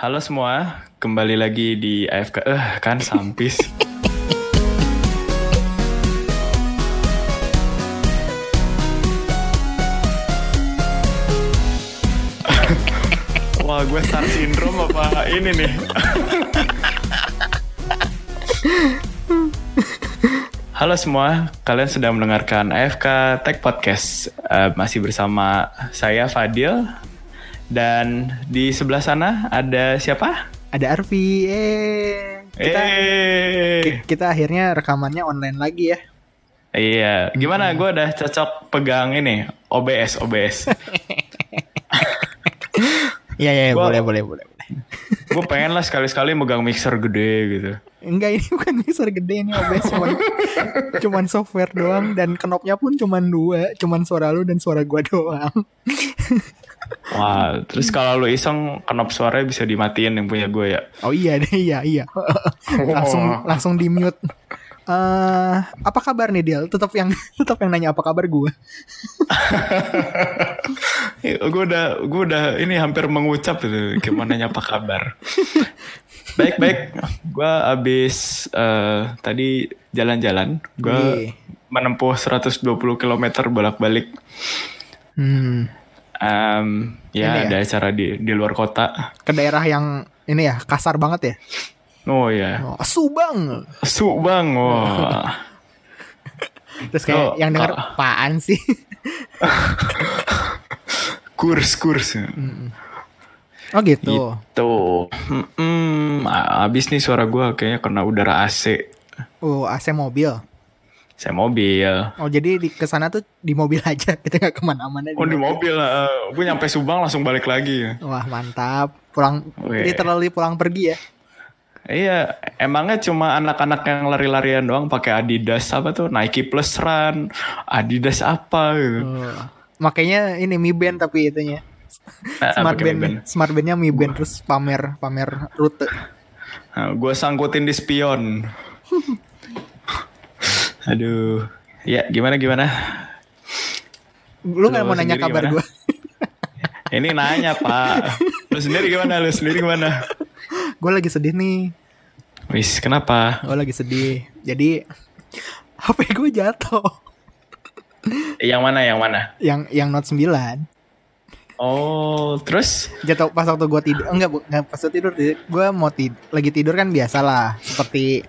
Halo semua, kembali lagi di AFK. Eh, kan sampis. Wah, gue star syndrome apa ini nih? Halo semua, kalian sedang mendengarkan AFK Tech Podcast. Eh, masih bersama saya Fadil dan di sebelah sana ada siapa? Ada Arfi. Eh, kita Eh, ki- kita akhirnya rekamannya online lagi ya. iya. Gimana? Gue udah cocok pegang ini OBS, OBS. Iya iya Gua- boleh boleh boleh. boleh. Gue pengen lah sekali-sekali megang mixer gede gitu. Enggak ini bukan mixer gede ini OBS cuman cuman software doang dan knopnya pun cuman dua, cuman suara lu dan suara gua doang. Wah, terus kalau lu iseng knop suaranya bisa dimatiin yang punya gue ya. Oh iya deh iya iya. langsung langsung di mute. Eh, apa kabar nih Del? Tetap yang tetap yang nanya apa kabar gua. gue udah gue udah ini hampir mengucap itu gimana apa kabar baik baik gue abis eh, tadi jalan-jalan gue menempuh 120 km bolak-balik Hmm, Em, ya Ini ya? ada acara di di luar kota ke daerah yang ini ya kasar banget ya. oh ya Oh, Subang. Subang wah Terus kayak Oh, yang denger Kak. apaan sih? kurs kurs Oh gitu. gitu Mm-mm. abis nih suara gue kayaknya kena udara AC Oh, AC mobil. Saya mobil Oh, jadi di ke sana tuh di mobil aja, kita nggak ke mana-mana. Oh di mobil, gue nyampe Subang langsung balik lagi. Wah, mantap. Pulang, Weh. literally pulang pergi ya. Iya, emangnya cuma anak-anak yang lari-larian doang pakai Adidas apa tuh Nike Plus Run, Adidas apa gitu. Oh. Makanya ini Mi Band tapi itunya. Nah, Smart Band, band. Smart Bandnya Mi Band terus pamer pamer rute. Nah, gue sangkutin di spion. Aduh, ya gimana gimana? Lu nggak mau nanya kabar gue? Ini nanya pak, lu sendiri gimana? Lu sendiri gimana? gue lagi sedih nih. Wis, kenapa? Gue lagi sedih. Jadi HP gue jatuh. Yang mana? Yang mana? Yang yang Note 9 Oh, terus? jatuh pas waktu gue tidur enggak enggak pas waktu tidur gue mau tid lagi tidur kan biasa lah seperti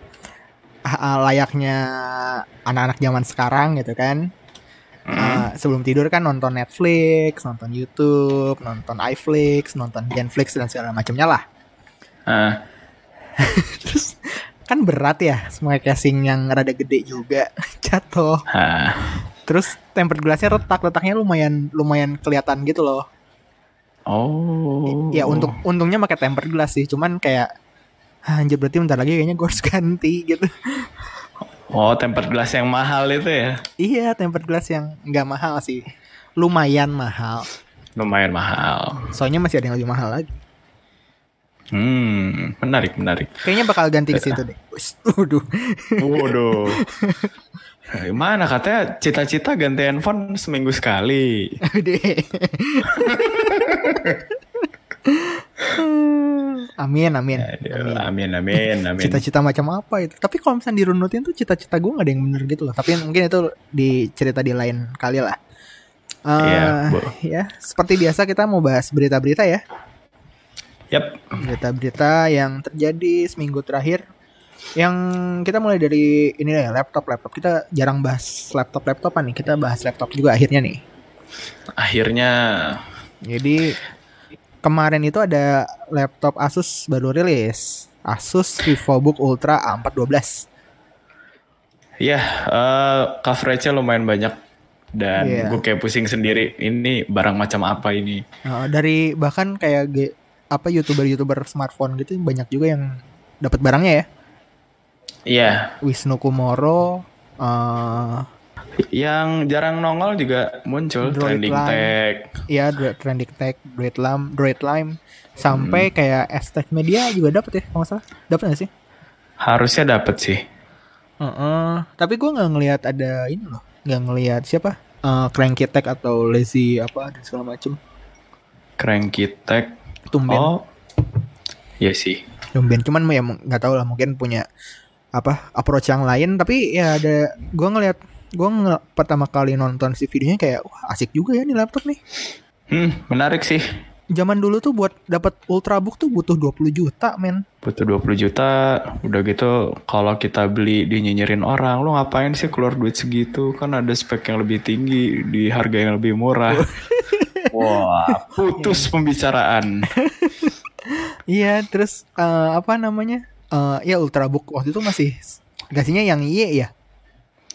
ah, ah, layaknya anak-anak zaman sekarang gitu kan Hmm. Ah, sebelum tidur kan nonton Netflix nonton YouTube nonton iFlix nonton Genflix dan segala macamnya lah Ah, terus kan berat ya semua casing yang rada gede juga jatuh ah. terus tempered glassnya retak letaknya lumayan lumayan kelihatan gitu loh Oh. Ya untuk untungnya pakai tempered glass sih, cuman kayak "Ah, anjir berarti bentar lagi kayaknya gue harus ganti gitu. Oh, tempered glass yang mahal itu ya? iya, tempered glass yang nggak mahal sih. Lumayan mahal. Lumayan mahal. Soalnya masih ada yang lebih mahal lagi. Hmm, menarik, menarik. Kayaknya bakal ganti ke situ deh. Waduh. Waduh. Gimana katanya cita-cita ganti handphone seminggu sekali. Deh. amin, amin. Aduh, amin, amin, amin. Cita-cita macam apa itu? Tapi kalau misalnya dirunutin tuh cita-cita gue gak ada yang bener gitu loh. Tapi mungkin itu dicerita di lain kali lah. Eh, Iya, Bu. ya, seperti biasa kita mau bahas berita-berita ya. Yap. Berita-berita yang terjadi seminggu terakhir. Yang kita mulai dari ini ya laptop laptop kita jarang bahas laptop laptopan nih kita bahas laptop juga akhirnya nih. Akhirnya Jadi kemarin itu ada laptop Asus baru rilis. Asus VivoBook Ultra A412. ya eh, coverage-nya lumayan banyak dan Iya. gue kayak pusing sendiri. Ini barang macam apa ini? Nah, dari bahkan kayak apa youtuber-youtuber smartphone gitu banyak juga yang dapat barangnya ya. Iya, Wisnu Kumoro, eh yang jarang nongol juga muncul Droid trending Line. tag. ya Dro- Trending Tech, Droid Lam, Droid Lime, sampai kayak Estek Media juga dapat ya kalau nggak salah. Dapat nggak sih? Harusnya dapet sih. Heeh. Tapi gue nggak ngelihat ada ini loh, nggak ngelihat siapa? Eh Cranky Tech atau Lazy apa dan segala macem. Cranky tag. Tumben. Oh, Iya sih. Tumben cuman ya nggak tahu lah mungkin punya apa approach yang lain tapi ya ada gua ngeliat gua ngel pertama kali nonton si videonya kayak wah asik juga ya nih laptop nih. Hmm, menarik sih. Zaman dulu tuh buat dapat ultrabook tuh butuh 20 juta men. Butuh 20 juta, udah gitu kalau kita beli dinyinyirin orang, lu ngapain sih keluar duit segitu? Kan ada spek yang lebih tinggi di harga yang lebih murah. Wah, putus pembicaraan. Iya, terus eh, apa namanya? Eh, ya ultrabook waktu itu masih gasnya yang Y ya.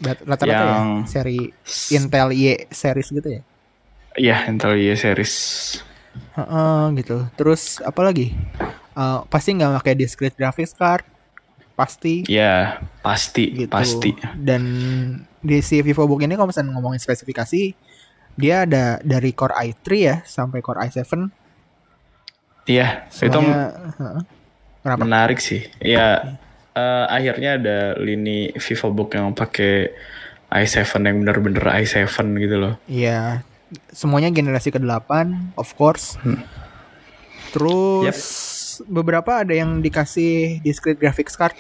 Rat- Rata-rata ya Yang seri Intel Y series gitu ya. Iya, Intel Y series. Heeh, gitu. Terus apa lagi? Eh, pasti nggak pakai discrete graphics card. Pasti Ya, pasti, gitu. pasti. Dan di si VivoBook ini kalau misalnya ngomongin spesifikasi, dia ada dari Core i3 ya sampai Core i7. Iya, itu Semuanya, heeh. Kenapa? menarik sih. Ya, eh, akhirnya ada lini VivoBook yang pakai i7 yang bener-bener i7 gitu loh. Iya, semuanya generasi ke-8, of course. Terus beberapa ada yang dikasih discrete graphics card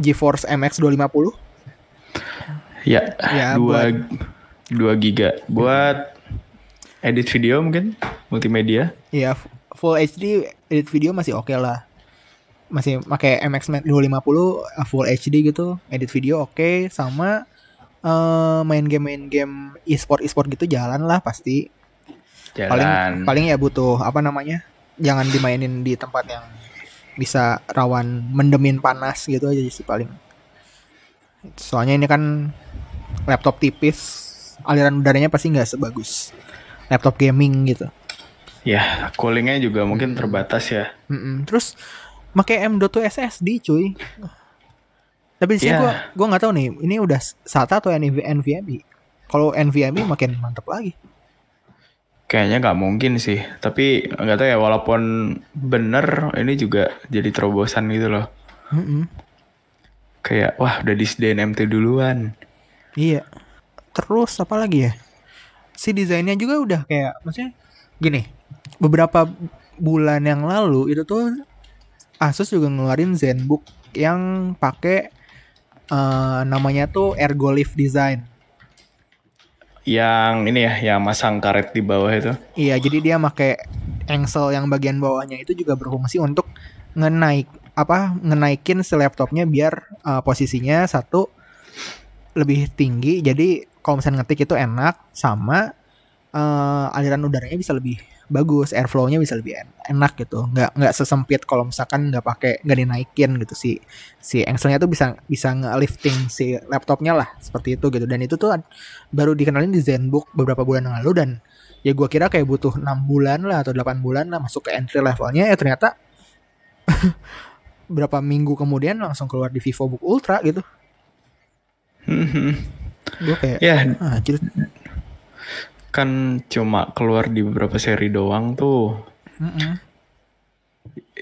GeForce MX 250. Ya, Ya, dua dua giga buat edit video mungkin multimedia. Iya, full HD edit video masih oke lah. Masih pakai MX 250 uh, full HD gitu, edit video oke sama eh, main game main game e-sport e-sport gitu jalan lah pasti. Paling Jalan. paling ya butuh apa namanya? Jangan dimainin di tempat yang bisa rawan mendemin panas gitu aja sih paling. Soalnya ini kan laptop tipis, aliran udaranya pasti nggak sebagus laptop gaming gitu. Ya, coolingnya juga mungkin terbatas ya. Mm-mm. Terus pakai M.2 SSD cuy. Tapi di sini Ya. gua gua nggak tahu nih, ini udah SATA atau NV NVMe. Kalau NVMe makin mantap lagi. Kayaknya nggak mungkin sih. Tapi nggak tahu ya. Walaupun bener, ini juga jadi terobosan gitu loh. Mm-mm. Kayak wah udah disediain MT duluan. Iya. Terus apa lagi ya? Si desainnya juga udah kayak maksudnya gini. Beberapa bulan yang lalu itu tuh Asus juga ngeluarin ZenBook yang pakai eh, namanya tuh Ergolift Design. Yang ini ya, yang masang karet di bawah itu. Iya, jadi dia pakai engsel yang bagian bawahnya itu juga berfungsi untuk ngenaik apa ngenaikin si laptopnya biar uh, posisinya satu lebih tinggi. Jadi kalau misalnya ngetik itu enak sama uh, aliran udaranya bisa lebih bagus, airflow-nya bisa lebih en- enak gitu. Nggak nggak sesempit kalau misalkan nggak pakai nggak dinaikin gitu si si engselnya tuh bisa bisa nge-lifting si laptopnya lah seperti itu gitu. Dan itu tuh baru dikenalin di ZenBook beberapa bulan yang lalu dan ya gua kira kayak butuh enam bulan lah atau 8 bulan lah masuk ke entry levelnya ya ternyata berapa minggu kemudian langsung keluar di VivoBook Ultra gitu. Gue kayak ya, ah. Kan cuma keluar di beberapa seri doang tuh. Mm-mm.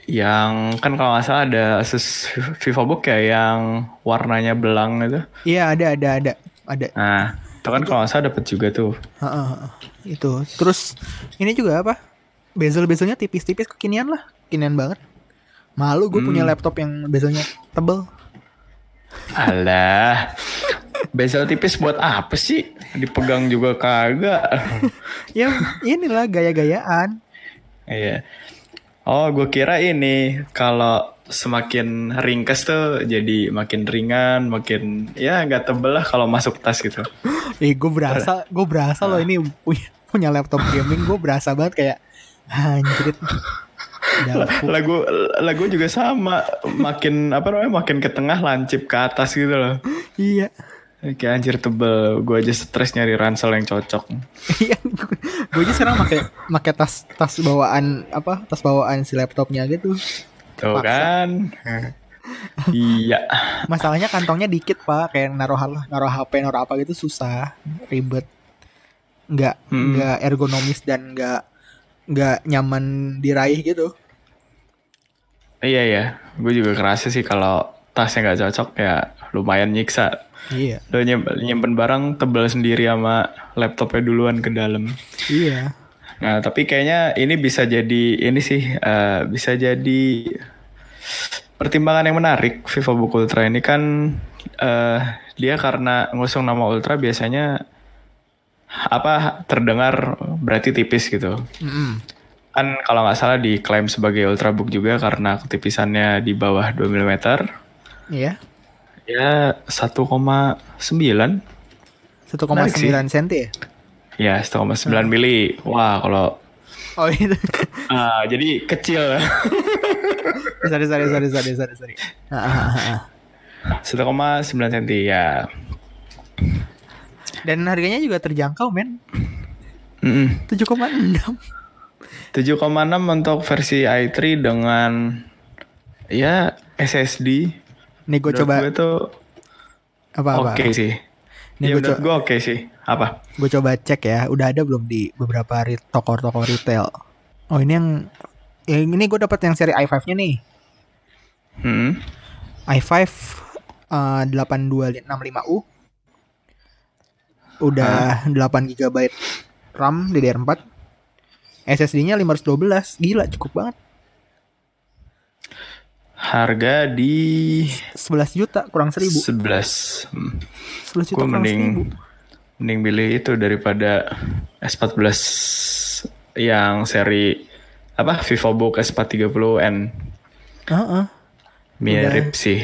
Yang kan kalau nggak salah ada Asus VivoBook ya yang warnanya belang itu. Iya ada ada ada ada. Nah, itu kan kalau nggak salah dapat juga tuh. Heeh, heeh. itu. Terus ini juga apa? Bezel-bezelnya tipis-tipis kekinian lah, kekinian banget. Malu gue punya laptop yang bezelnya tebel. Alah. Bezel tipis buat apa sih? Dipegang juga kagak. ya inilah gaya-gayaan. Iya. Oh, gue kira ini kalau semakin ringkas tuh jadi makin ringan, makin ya nggak tebel lah kalau masuk tas gitu. Eh gue berasa, gue berasa loh ini punya punya laptop gaming, gue berasa banget kayak anjir. Dalam- Lagu lagu juga sama, makin apa namanya makin ke tengah lancip ke atas gitu loh. Iya. Kayak anjir tebel, gue aja stres nyari ransel yang cocok. Iya, gue aja sekarang pakai pakai tas tas bawaan apa tas bawaan si laptopnya gitu. Tuh Paksa. kan. iya. Masalahnya kantongnya dikit pak, kayak naruh hal- naruh HP naruh apa gitu susah, ribet, nggak Hmm. nggak ergonomis dan nggak nggak nyaman diraih gitu. Iya ya, gue juga kerasa sih kalau tasnya nggak cocok ya lumayan nyiksa. Iya, Lo nyim- nyimpen barang tebal sendiri sama laptopnya duluan ke dalam. iya, Nah tapi kayaknya ini bisa jadi ini sih eh, bisa jadi pertimbangan yang menarik VivoBook Ultra ini kan eh dia karena ngusung nama Ultra biasanya apa terdengar berarti tipis gitu. Mm-mm. Kan kalau nggak salah diklaim sebagai Ultrabook juga karena ketipisannya di bawah 2 mm. Iya. Ya 1,9 Menarik sih. 1,9 cm ya? Ya 1,9 mili. Wah kalau Oh itu. ah, jadi kecil. sorry sorry sorry sorry sorry sorry. Ah, ah, ah, ah. 1,9 cm ya. Dan harganya juga terjangkau men. Mm-mm. 7,6. 7,6 untuk versi i3 dengan ya SSD. Nih gue coba gue tuh apa-apa. oke sih. Nih ya gue co- gue oke sih. Apa? Gue coba cek ya, udah ada belum di beberapa re- toko-toko retail. Oh ini yang ya ini gue dapat yang seri i5-nya nih. Hmm. i5 uh, 8265U. Udah 8 GB RAM DDR4. SSD-nya 512. Gila cukup banget. Harga di 11 juta kurang 1000. 11. Hmm. 11 juta Gue kurang mending 1000. mending pilih itu daripada S14 yang seri apa VivoBook S430N. Heeh. Mirip sih.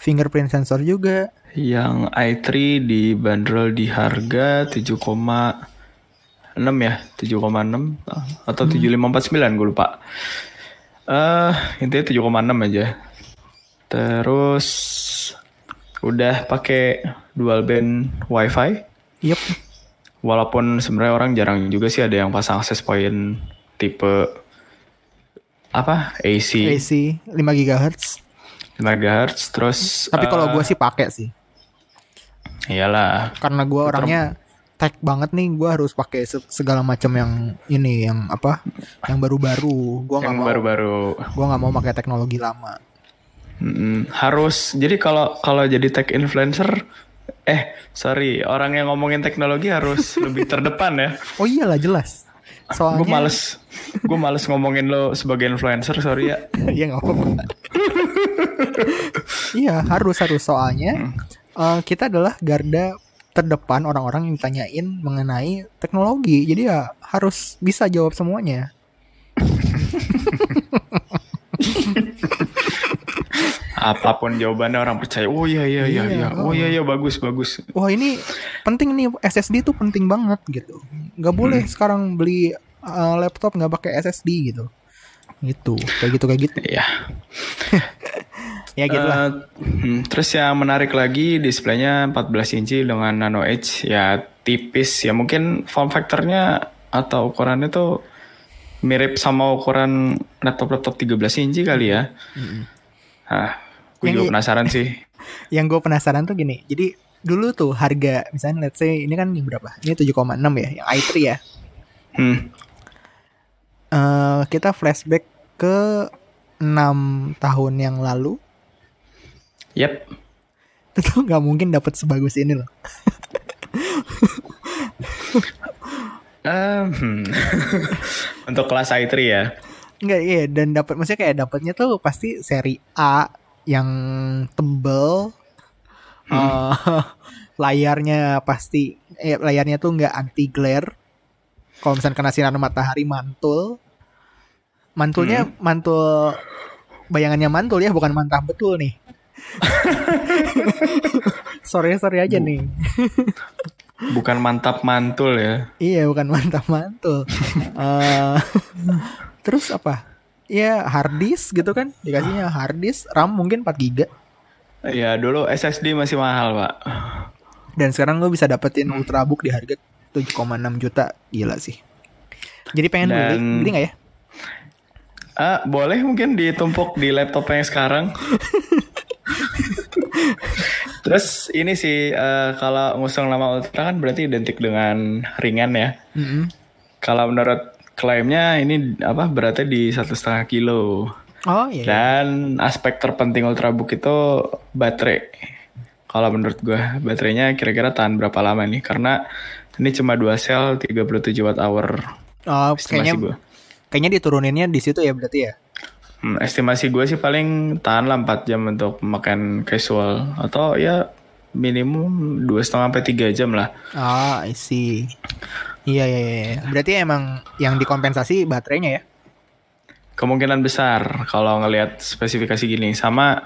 Fingerprint sensor juga. Yang i3 dibanderol di harga 7,6 ya, 7,6 atau 7549 gue lupa. Eh, intinya 7,6 aja. Terus udah pakai dual band WiFi. Yep. Walaupun sebenarnya orang jarang juga sih ada yang pasang access point tipe apa AC, AC 5 GHz. 5 GHz terus Tapi kalau eh, gue sih pakai sih. iyalah Karena gue orangnya tech banget nih, gue harus pakai se- segala macam yang ini, yang apa, yang baru-baru. Gue nggak mau, baru-baru gue nggak mau pakai teknologi lama. Mm-mm. harus jadi kalau kalau jadi tech influencer eh sorry orang yang ngomongin teknologi harus lebih terdepan ya Oh iyalah jelas. Soalnya gue males gue males ngomongin lo sebagai influencer sorry ya Iya nggak apa-apa. Iya harus harus soalnya eh, kita adalah garda terdepan orang-orang yang ditanyain mengenai teknologi. Jadi ya harus bisa jawab semuanya. apa pun jawabannya orang percaya oh iya iya iya Iya, iya oh iya iya bagus bagus Wah ini penting nih SSD tuh penting banget gitu. Nggak boleh sekarang beli eh, laptop nggak pakai SSD gitu. Gitu kayak gitu kayak gitu. Iya. Ya gitu lah. Hmm, terus yang menarik lagi displaynya 14 inci dengan nano edge ya tipis ya mungkin form factornya atau ukurannya tuh mirip sama ukuran laptop-laptop 13 inci kali ya. Nah, gue Yang juga penasaran sih. Yang gue penasaran tuh gini. Jadi dulu tuh harga misalnya let's say ini kan yang berapa? Ini 7,6 ya, yang i3 ya. Hmm, eh kita flashback ke 6 tahun yang lalu yep. itu nggak mungkin dapat sebagus ini loh. Hmm. Untuk kelas i3 ya. Enggak iya dan dapat maksudnya kayak dapatnya tuh pasti seri A yang tebel. eh, layarnya pasti eh, layarnya tuh nggak anti glare. Kalau misalnya kena sinar matahari mantul. Mantulnya mantul bayangannya mantul ya bukan mantap betul nih. sorry sorry aja nih. Bukan mantap mantul ya. Iya bukan mantap mantul. Eh, terus apa? Ya hard disk gitu kan dikasihnya hard disk RAM mungkin 4 GB Ya dulu SSD masih mahal pak. dan sekarang lo bisa dapetin ultrabook di harga 7,6 juta gila sih. Jadi pengen beli Dan- beli nggak ya? Ah, boleh mungkin ditumpuk di laptop yang sekarang. Terus ini sih eh, kalau ngusung nama Ultra kan berarti identik dengan ringan ya. Mm-mm. Kalau menurut klaimnya ini apa beratnya di satu setengah kilo. Oh iya. iya. Dan aspek terpenting Ultrabook itu baterai. Kalau menurut gua baterainya kira-kira tahan berapa lama nih? Karena ini cuma dua sel 37 watt hour Oh, kayaknya gua. kayaknya dituruninnya di situ ya berarti ya. Hmm, estimasi gue sih paling tahan lah 4 jam untuk pemakaian casual atau ya minimum dua setengah sampai tiga jam lah. Ah, I see. Iya, iya, iya. Berarti emang yang dikompensasi baterainya ya? Kemungkinan besar kalau ngelihat spesifikasi gini sama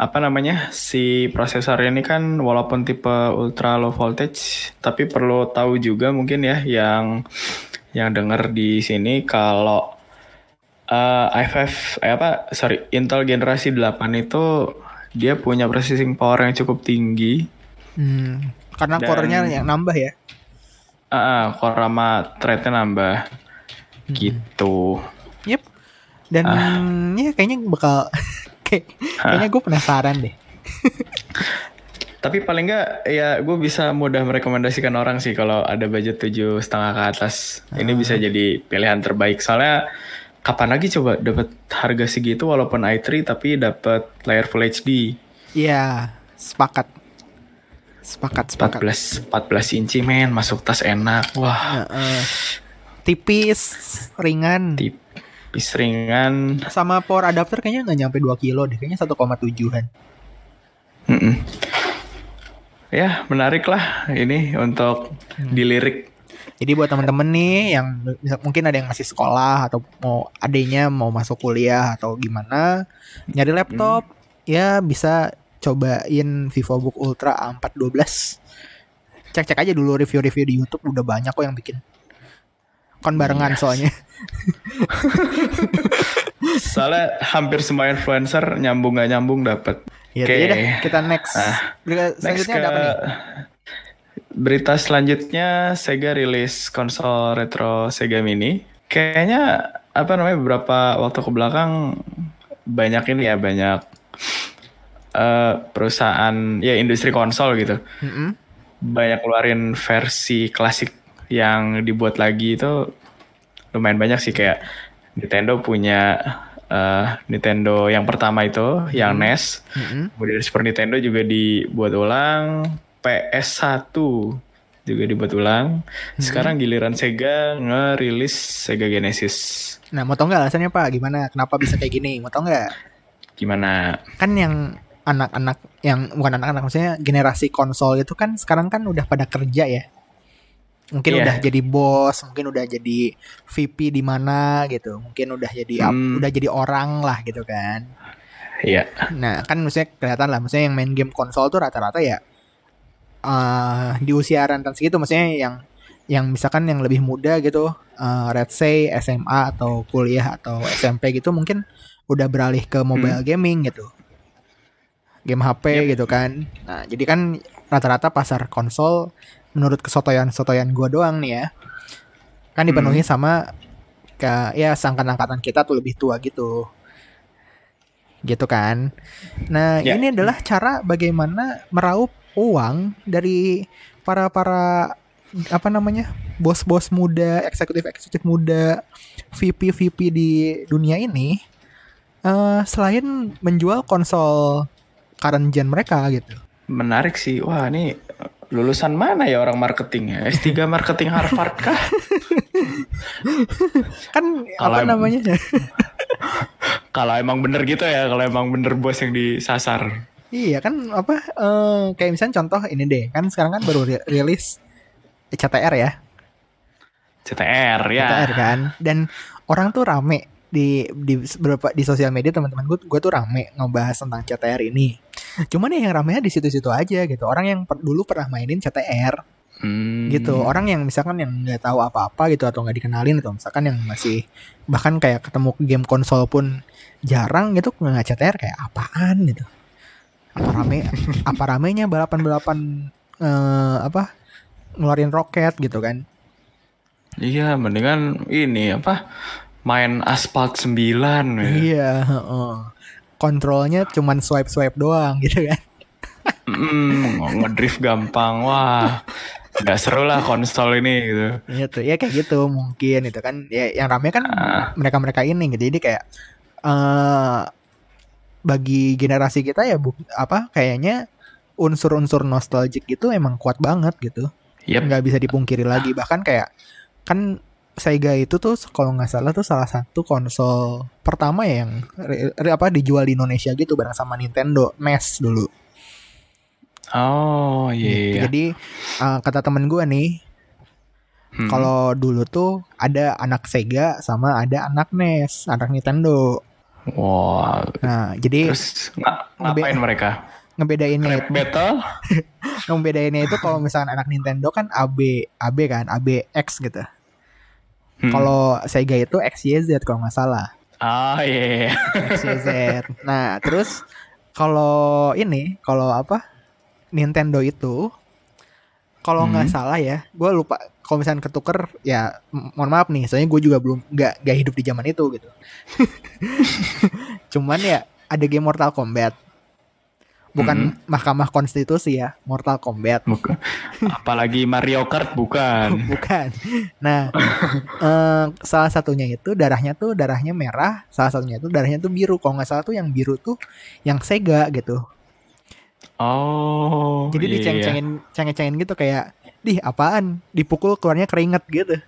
apa namanya si prosesornya ini kan walaupun tipe ultra low voltage tapi perlu tahu juga mungkin ya yang yang denger di sini kalau uh, i5 eh, apa sorry Intel generasi 8 itu dia punya processing power yang cukup tinggi. Hmm, karena core-nya yang nambah ya. Ah, uh, core sama thread-nya nambah. Hmm. Gitu. Yep. Dan uh. ya kayaknya bakal kayak kayaknya gue penasaran deh. Tapi paling enggak ya gue bisa mudah merekomendasikan orang sih kalau ada budget tujuh setengah ke atas. Ini bisa ah. jadi pilihan terbaik soalnya kapan lagi coba dapat harga segitu walaupun i3 tapi dapat layar Full HD. Iya, sepakat. Sepakat, sepakat. 14 14 inci men, masuk tas enak. Wah. Uh, uh. Tipis, ringan. Tipis ringan. Sama power adapter kayaknya nggak nyampe 2 kilo deh, kayaknya 1,7-an. Mm -mm. Ya, menarik lah ini untuk hmm. dilirik jadi buat temen-temen nih yang mungkin ada yang masih sekolah atau mau adanya mau masuk kuliah atau gimana nyari laptop hmm. ya bisa cobain VivoBook Ultra A412. Cek-cek aja dulu review-review di YouTube udah banyak kok yang bikin. Kon barengan yes. soalnya. soalnya hampir semua influencer nyambung gak nyambung dapat. Ya, Oke, okay. kita next. Ah, next ke... ada apa nih? Berita selanjutnya Sega rilis konsol retro Sega Mini. Kayaknya apa namanya beberapa waktu ke belakang banyak ini ya banyak uh, perusahaan ya industri konsol gitu. Mm -hmm. Banyak keluarin versi klasik yang dibuat lagi itu lumayan banyak sih kayak Nintendo punya uh, Nintendo yang pertama itu yang NES. Mm -hmm. Kemudian Super Nintendo juga dibuat ulang PS1 juga dibuat ulang. Hmm. Sekarang giliran Sega ngerilis Sega Genesis. Nah, mau tau nggak alasannya Pak? Gimana? Kenapa bisa kayak gini? Mau tau nggak? Gimana? Kan yang anak-anak yang bukan anak-anak maksudnya generasi konsol itu kan sekarang kan udah pada kerja ya. Mungkin yeah. udah jadi bos, mungkin udah jadi VP di mana gitu. Mungkin udah jadi hmm. udah jadi orang lah gitu kan. Iya. Yeah. Nah, kan maksudnya kelihatan lah maksudnya yang main game konsol tuh rata-rata ya uh, di usia rentan segitu maksudnya yang yang misalkan yang lebih muda gitu uh, let's say SMA atau kuliah atau SMP gitu mungkin udah beralih ke mobile hmm. gaming gitu game HP yep. gitu kan nah jadi kan rata-rata pasar konsol menurut kesotoyan-sotoyan gua doang nih ya kan dipenuhi hmm. sama ke ya sangkan-angkatan kita tuh lebih tua gitu gitu kan nah yeah. ini adalah cara bagaimana meraup uang dari para para apa namanya bos-bos muda, eksekutif-eksekutif muda, VP-VP di dunia ini uh, selain menjual konsol current gen mereka gitu. Menarik sih. Wah, ini lulusan mana ya orang marketing ya? S3 marketing Harvard kah? kan kalau apa namanya? kalau emang bener gitu ya, kalau emang bener bos yang disasar. Iya kan apa uh, kayak misalnya contoh ini deh kan sekarang kan baru rilis CTR ya. CTR ya. CTR kan dan orang tuh rame di di beberapa di sosial media teman-teman gue gue tuh rame ngebahas tentang CTR ini. Cuman ya yang ramenya di situ-situ aja gitu. Orang yang per, dulu pernah mainin CTR. Hmm. gitu orang yang misalkan yang nggak tahu apa-apa gitu atau nggak dikenalin atau misalkan yang masih bahkan kayak ketemu game konsol pun jarang gitu nggak CTR kayak apaan gitu apa rame apa ramenya balapan balapan uh, apa ngeluarin roket gitu kan? Iya mendingan ini apa main aspal 9 ya. iya uh, kontrolnya cuman swipe swipe doang gitu kan? Mm, ngedrift gampang. Wah nggak seru lah konsol ini gitu. Iya tuh ya kayak gitu mungkin itu kan. Ya yang rame kan uh. mereka mereka ini gitu. Jadi kayak uh, bagi generasi kita ya bu apa kayaknya unsur-unsur nostalgic itu emang kuat banget gitu. Yep. Nggak bisa dipungkiri lagi bahkan kayak kan Sega itu tuh kalau nggak salah tuh salah satu konsol pertama ya yang re- re- apa dijual di Indonesia gitu bareng sama Nintendo NES dulu. Oh iya. Gitu. iya. Jadi uh, kata temen gue nih, Hmm. kalau dulu tuh ada anak Sega sama ada anak NES, anak Nintendo. Wah. Nah, jadi Terus nga- ngapain mereka? ngebedainnya Rap battle? ngebedainnya itu kalau misalkan anak Nintendo kan AB, AB kan, ABX gitu. Hmm. Kalau Sega itu XYZ kalau nggak salah. Ah iya. iya. XYZ. Nah, terus kalau ini, kalau apa? Nintendo itu kalau nggak Hmm. salah ya, gue lupa. Kalau misalnya ketuker, ya mohon maaf nih, soalnya gue juga belum nggak nggak hidup di zaman itu gitu. Cuman ya ada game Mortal Kombat. Bukan Mahkamah Konstitusi ya, Mortal Kombat. Bukan. Apalagi Mario Kart bukan. Bukan. Nah, eh, salah satunya itu darahnya tuh darahnya merah, salah satunya itu darahnya tuh biru. Kalau nggak salah tuh yang biru tuh yang Sega gitu. Oh. Jadi iya. diceng-cengin, ceng-cengin gitu kayak, dih apaan? Dipukul keluarnya keringet gitu.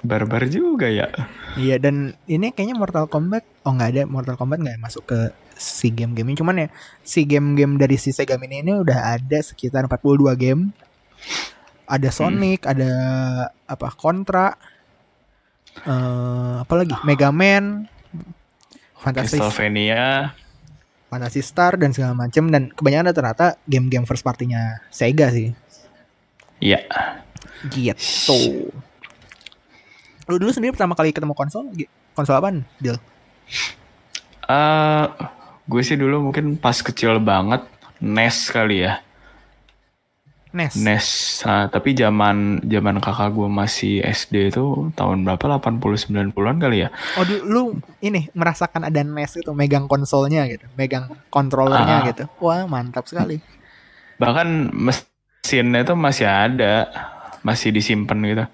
Barbar juga ya. Iya dan ini kayaknya Mortal Kombat, oh nggak ada Mortal Kombat nggak masuk ke si game-game ini. Cuman ya si game-game dari si Sega Mini ini udah ada sekitar 42 game. Ada Sonic, ada apa Contra, eh apa lagi? Mega Man, Fantasy Castlevania. Fantasy Star dan segala macem dan kebanyakan rata-rata game-game first partinya Sega sih. Iya. Gitu. Lu dulu sendiri pertama kali ketemu konsol, konsol apaan, Dil? Eh, gue sih dulu mungkin pas kecil banget NES kali ya. NES. NES. Nah, tapi zaman zaman kakak gue masih SD itu tahun berapa? 80 90-an kali ya. Oh, lu ini merasakan ada NES itu, megang konsolnya gitu, megang kontrolernya Ah. gitu. Wah, mantap sekali. Bahkan mesinnya itu masih ada, masih disimpan gitu.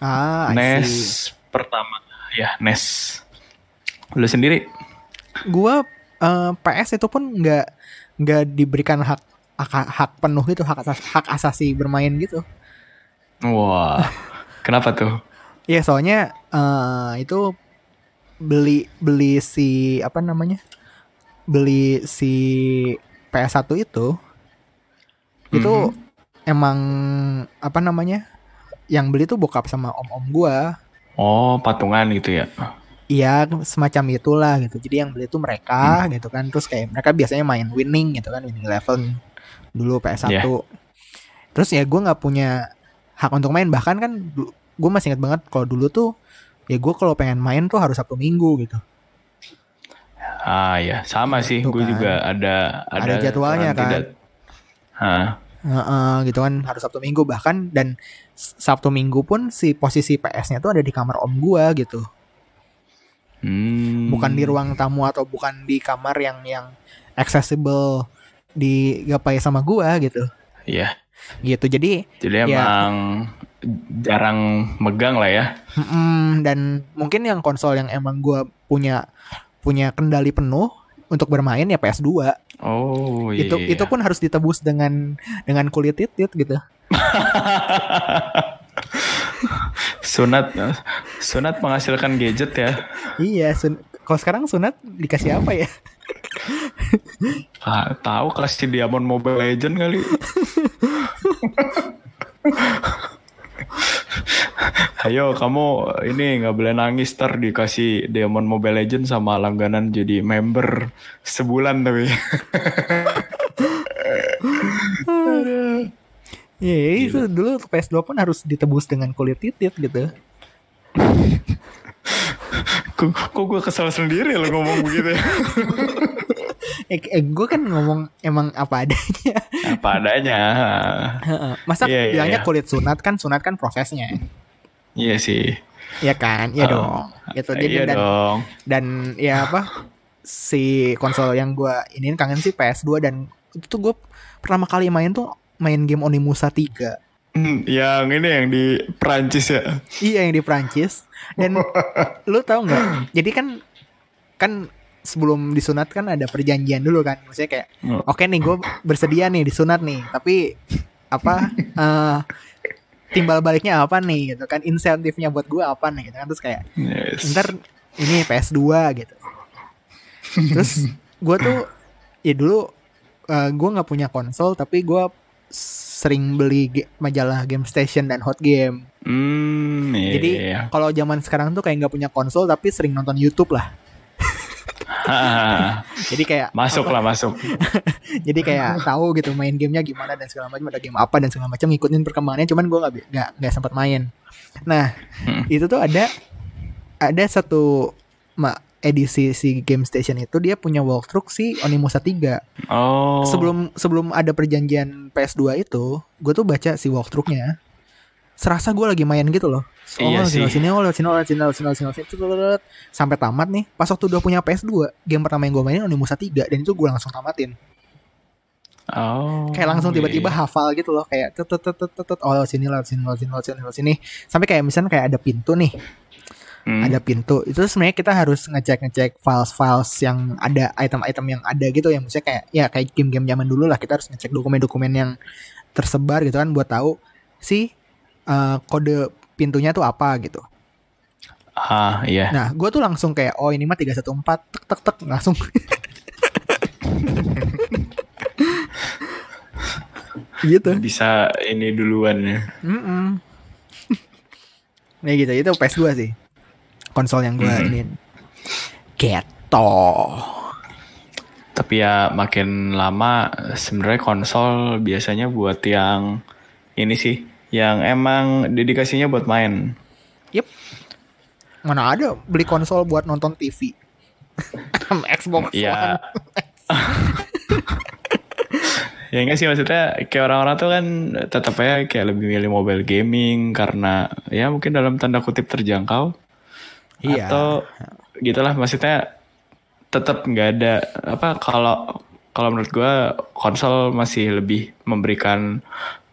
Ah, NES pertama. Ya, NES. Lu sendiri? Gua eh, PS itu pun nggak nggak diberikan hak hak, hak penuh gitu, hak asas, hak asasi bermain gitu. Wah. Kenapa tuh? Iya, soalnya eh, itu beli beli si apa namanya? Beli si PS1 itu itu Mhm. emang apa namanya? Yang beli tuh bokap sama om-om gua. Oh, patungan gitu ya. Iya, semacam itulah gitu. Jadi yang beli tuh mereka gitu kan. Terus kayak mereka biasanya main winning gitu kan, winning eleven dulu PS1. Iya. Terus ya gue nggak punya hak untuk main. Bahkan kan gue masih ingat banget kalau dulu tuh ya gue kalau pengen main tuh harus Sabtu Minggu gitu. Ah ya, sama sih. Gitu Gue kan. juga ada ada, Ada jadwalnya kan. tidak- Hah. Heeh, gitu kan harus Sabtu Minggu bahkan dan Sabtu Minggu pun si posisi PS-nya tuh ada di kamar om gua gitu. Hmm. Bukan di ruang tamu atau bukan di kamar yang yang accessible digapai sama gua gitu. Iya. Gitu. Jadi Jadi Ya. emang jarang megang lah ya. Dan mungkin yang konsol yang emang gua punya punya kendali penuh untuk bermain ya PS2. Oh iya. Itu itu pun harus ditebus dengan dengan kulit titit gitu. sunat sunat menghasilkan gadget ya. Iya, sun- kalau sekarang sunat dikasih apa ya? Ah, tahu kasih Diamond Mobile Legend kali. Ayo kamu ini nggak boleh nangis ter dikasih Diamond Mobile Legend sama langganan jadi member sebulan tapi. Iya, itu dulu PS2 pun harus ditebus dengan kulit titit gitu. kok, kok gue kesal sendiri lo ngomong begitu ya. Eh, eh gue kan ngomong emang apa adanya. Apa adanya. Masa Iya, iya, bilangnya iya. kulit sunat kan sunat kan prosesnya. Iya sih. Iya kan? Iya Oh, dong. Gitu jadi iya dan dong. dan ya apa si konsol yang gua ini kangen sih PS2 dan itu tuh gue pertama kali main tuh main game Onimusa 3 Hmm, yang ini yang di Prancis ya. iya yang di Prancis dan lu tahu nggak jadi kan kan sebelum disunat kan ada perjanjian dulu kan maksudnya kayak Oh. oke nih gue bersedia nih disunat nih tapi apa eh, timbal baliknya apa nih gitu kan insentifnya buat gue apa nih gitu kan terus kayak Yes. ntar ini PS2 gitu terus gue tuh ya dulu gue nggak punya konsol tapi gue sering beli ge- majalah Game Station dan Hot Game Hmm, iya, Jadi iya. kalau zaman sekarang tuh kayak nggak punya konsol tapi sering nonton YouTube lah. Jadi kayak masuk lah masuk. jadi kayak tahu gitu main gamenya gimana dan segala macam ada game apa dan segala macam ngikutin perkembangannya cuman gue nggak nggak nggak sempat main. Nah Hmm. itu tuh ada ada satu ma, edisi si Game Station itu dia punya walkthrough si Onimusa 3 Oh. sebelum sebelum ada perjanjian PS2 itu gue tuh baca si walkthroughnya serasa gue lagi main gitu loh oh, Iya sih. sini, oh, lewat sini, lewat sini, lewat sini, lewat sini, lewat sini, sampai tamat nih pas waktu udah punya PS2 game pertama yang gue mainin Onimusa 3 dan itu gue langsung tamatin Oh. kayak langsung tiba-tiba iya. hafal gitu loh kayak tut tut tut tut, tut, tut. oh lewat sini lewat sini lewat sini lewat sini lewat sini sampai kayak misalnya kayak ada pintu nih Hmm. ada pintu itu sebenarnya kita harus ngecek ngecek files files yang ada item-item yang ada gitu yang misalnya kayak ya kayak game-game zaman dulu lah kita harus ngecek dokumen-dokumen yang tersebar gitu kan buat tahu si eh, kode pintunya tuh apa gitu Ah, iya. nah gue tuh langsung kayak oh ini mah 314 tek tek tek langsung gitu Bisa ini duluan ya. Mm-mm. Nah gitu itu PS2 sih konsol yang gue Mm. ini Geto Tapi ya makin lama sebenarnya konsol biasanya buat yang ini sih, yang emang dedikasinya buat main. Yep Mana ada beli konsol buat nonton TV Xbox Ya. One. ya enggak sih maksudnya kayak orang-orang tuh kan tetap aja kayak lebih milih mobile gaming karena ya mungkin dalam tanda kutip terjangkau Iya atau gitulah maksudnya tetap nggak ada apa kalau kalau menurut gua konsol masih lebih memberikan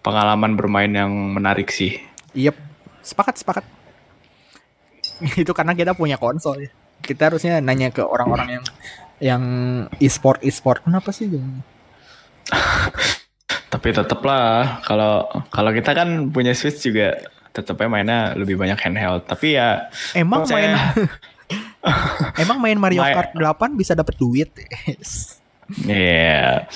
pengalaman bermain yang menarik sih. Yep Sepakat sepakat Itu karena kita punya konsol ya Kita harusnya nanya ke orang-orang yang Yang e-sport e-sport Kenapa sih jangan Tapi tetap lah kalau kalau kita kan punya Switch juga tetapnya mainnya lebih banyak handheld. Tapi ya Emang main Emang main Mario Main- Kart 8 bisa dapet duit Iya.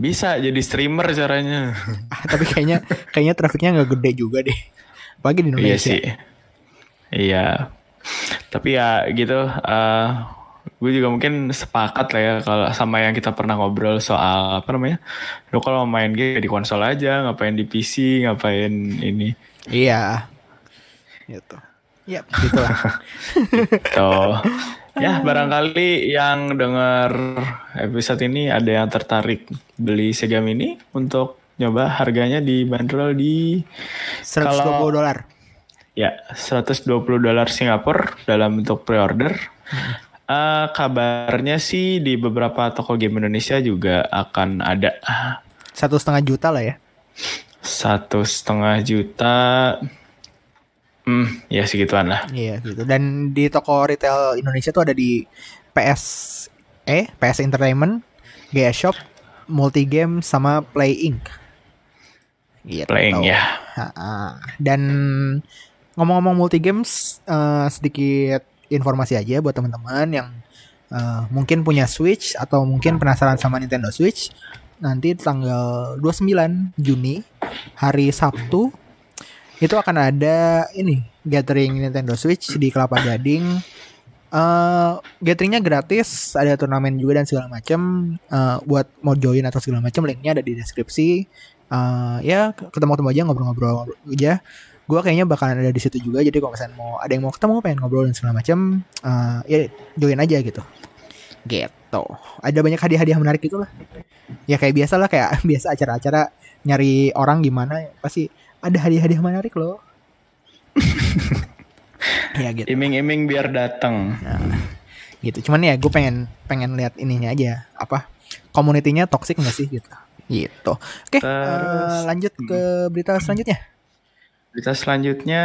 Bisa jadi streamer caranya. Ah, tapi kayaknya kayaknya trafiknya nggak gede juga deh. Pagi di Iya Indonesia. sih. Iya. Tapi ya gitu. eh gue juga mungkin sepakat lah ya kalau sama yang kita pernah ngobrol soal apa namanya. Lu kalau main game di konsol aja, ngapain di PC, ngapain ini. Iya. Gitu. Ya, gitu lah. Tuh. Ya barangkali yang dengar episode ini ada yang tertarik beli Sega Mini untuk nyoba harganya dibanderol di 120 Kalau- dolar. Ya, 120 dolar Singapura dalam bentuk pre-order. Eh, kabarnya sih di beberapa toko game Indonesia juga akan ada Satu setengah juta lah ya. satu setengah juta. Hmm, ya segituan lah. Iya gitu. Dan di toko retail Indonesia tuh ada di PS eh PS Entertainment, GS Shop, Multigame sama Play Inc. Gitu. Playing ya. Ha-ha. Dan ngomong-ngomong multigames eh, sedikit informasi aja buat teman-teman yang eh, mungkin punya Switch atau mungkin penasaran sama Nintendo Switch. Nanti tanggal 29 Juni hari Sabtu itu akan ada ini gathering Nintendo Switch di Kelapa Gading. eh gatheringnya gratis, ada turnamen juga dan segala macam. Eh, buat mau join atau segala macam linknya ada di deskripsi. Eh, ya ketemu-ketemu aja ngobrol-ngobrol aja. Gua kayaknya bakalan ada di situ juga. Jadi kalau misalnya mau ada yang mau ketemu pengen ngobrol dan segala macam, eh, ya join aja gitu. Gitu. Ada banyak hadiah-hadiah menarik gitu lah. Ya kayak biasa lah kayak biasa acara-acara nyari orang gimana pasti ada hadiah-hadiah menarik loh. ya gitu. Iming-iming biar datang. gitu cuman ya gue pengen pengen lihat ininya aja apa komunitinya toxic nggak sih gitu gitu oke Terus- eh, lanjut ke berita selanjutnya Berita selanjutnya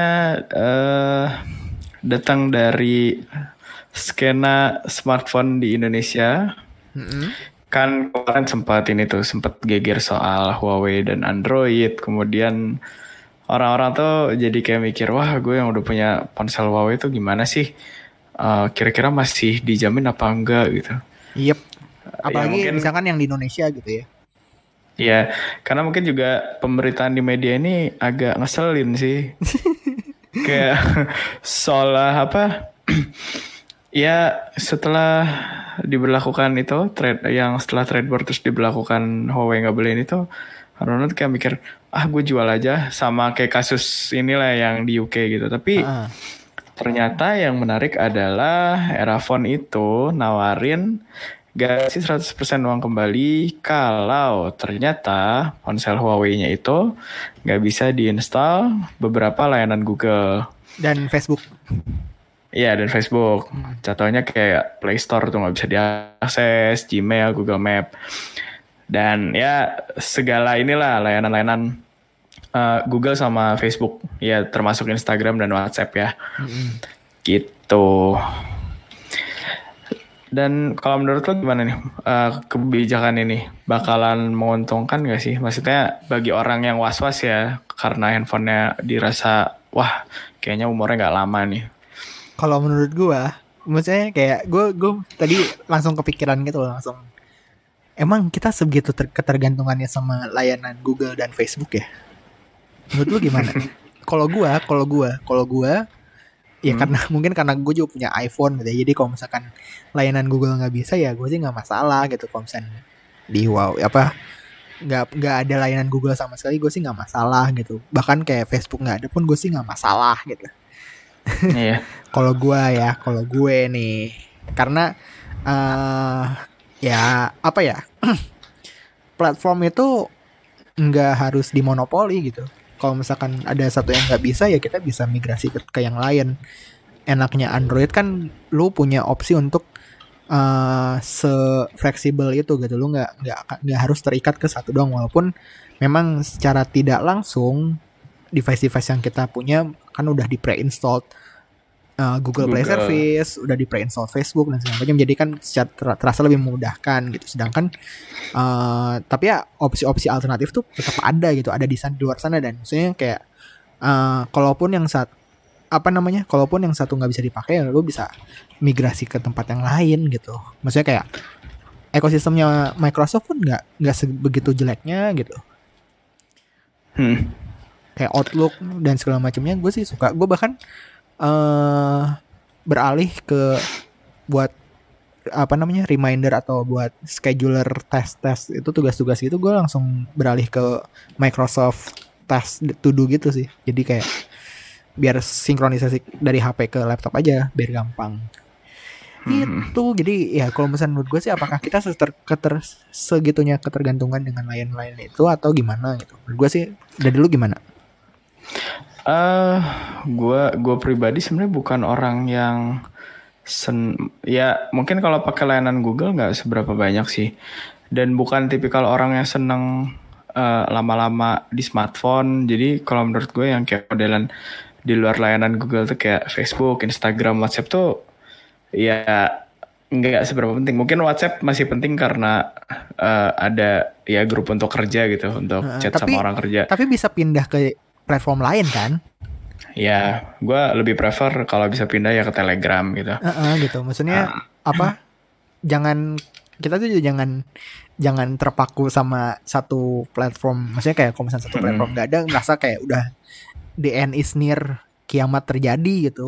eh datang dari skena smartphone di Indonesia. Mm-mm. Kan kemarin sempat ini tuh sempat geger soal Huawei dan Android. Kemudian orang-orang tuh jadi kayak mikir, wah gue yang udah punya ponsel Huawei tuh gimana sih? Eh, kira-kira masih dijamin apa enggak gitu? Yep. Apalagi mungkin- misalkan yang di Indonesia gitu ya. Ya, karena mungkin juga pemberitaan di media ini agak ngeselin sih. Kayak seolah apa? ya setelah diberlakukan itu trade yang setelah trade war terus diberlakukan Huawei nggak boleh ini tuh tuh kayak mikir ah gue jual aja sama kayak kasus inilah yang di UK gitu. Tapi Ah. Ternyata yang menarik adalah Erafone itu nawarin garansi 100% uang kembali kalau ternyata ponsel Huawei-nya itu nggak bisa diinstal beberapa layanan Google. Dan Facebook. Iya dan Facebook. Contohnya kayak Play Store tuh nggak bisa diakses, Gmail, Google Map. Dan ya segala inilah layanan-layanan eh, Google sama Facebook. Ya termasuk Instagram dan WhatsApp ya. Gitu. Dan kalau menurut lo gimana nih eh, kebijakan ini bakalan menguntungkan gak sih? Maksudnya bagi orang yang was-was ya karena handphonenya dirasa wah kayaknya umurnya nggak lama nih. Kalau menurut gua, maksudnya kayak gua gua tadi langsung kepikiran gitu loh, langsung. Emang kita sebegitu ter- ketergantungannya sama layanan Google dan Facebook ya? Menurut lu gimana? kalau gua, kalau gua, kalau gua ya Hmm. karena mungkin karena gue juga punya iPhone gitu ya. Jadi kalau misalkan layanan Google nggak bisa ya gue sih nggak masalah gitu kalau misalkan di wow apa nggak nggak ada layanan Google sama sekali gue sih nggak masalah gitu bahkan kayak Facebook nggak ada pun gue sih nggak masalah gitu Iya. kalau gua ya kalau gue nih karena eh ya apa ya platform itu nggak harus dimonopoli gitu kalau misalkan ada satu yang nggak bisa ya kita bisa migrasi ke, ke yang lain. Enaknya Android kan lu punya opsi untuk eh se fleksibel itu gitu. Lu nggak nggak nggak harus terikat ke satu doang. Walaupun memang secara tidak langsung device-device yang kita punya kan udah di pre-installed uh, Google, Play Google. Service, udah di pre-install Facebook dan segala macam. Jadi kan secara ter- terasa lebih memudahkan gitu. Sedangkan uh, tapi ya opsi-opsi alternatif tuh tetap ada gitu, ada di sana di luar sana dan maksudnya kayak uh, kalaupun yang saat apa namanya, kalaupun yang satu nggak bisa dipakai, ya lu bisa migrasi ke tempat yang lain gitu. Maksudnya kayak ekosistemnya Microsoft pun nggak nggak sebegitu jeleknya gitu Hmm. kayak Outlook dan segala macamnya gue sih suka gue bahkan eh beralih ke buat apa namanya reminder atau buat scheduler tes tes itu tugas-tugas gitu gue langsung beralih ke Microsoft Task to do gitu sih. Jadi kayak biar sinkronisasi dari HP ke laptop aja biar gampang. Itu jadi ya kalau misalnya menurut gue sih apakah kita seter, keter, segitunya ketergantungan dengan lain-lain itu atau gimana gitu? Menurut gue sih dari lu gimana Eh, gua gua pribadi sebenarnya bukan orang yang sen ya mungkin kalau pakai layanan Google nggak seberapa banyak sih. Dan bukan tipikal orang yang seneng eh, lama-lama di smartphone. Jadi kalau menurut gue yang kayak modelan di luar layanan Google tuh kayak Facebook, Instagram, WhatsApp tuh ya nggak seberapa penting. Mungkin WhatsApp masih penting karena eh, ada ya grup untuk kerja gitu untuk Heeh, chat tapi- sama orang kerja. tapi bisa pindah ke platform lain kan? Ya, gue lebih prefer kalau bisa pindah ya ke Telegram gitu. Heeh, gitu. Maksudnya apa? Jangan kita tuh juga jangan jangan terpaku sama satu platform. Maksudnya kayak kalau misalnya satu platform nggak ada merasa kayak udah the end is near kiamat terjadi gitu.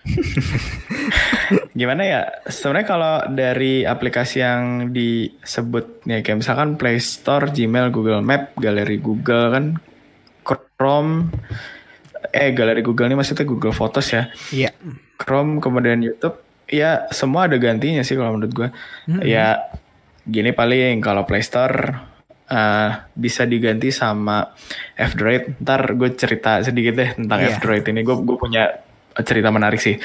Gimana ya? Sebenarnya kalau dari aplikasi yang disebut nih kayak misalkan Play Store, Gmail, Google Map, galeri Google kan, Chrome, eh galeri Google ini maksudnya Google Photos ya. iya Chrome kemudian YouTube, ya semua ada gantinya sih kalau menurut gue. Mm-mm. Ya gini paling kalau Play Store eh, bisa diganti sama F-Droid. Ntar gue cerita sedikit deh tentang Iya. F-Droid ini. Gue gue punya cerita menarik sih.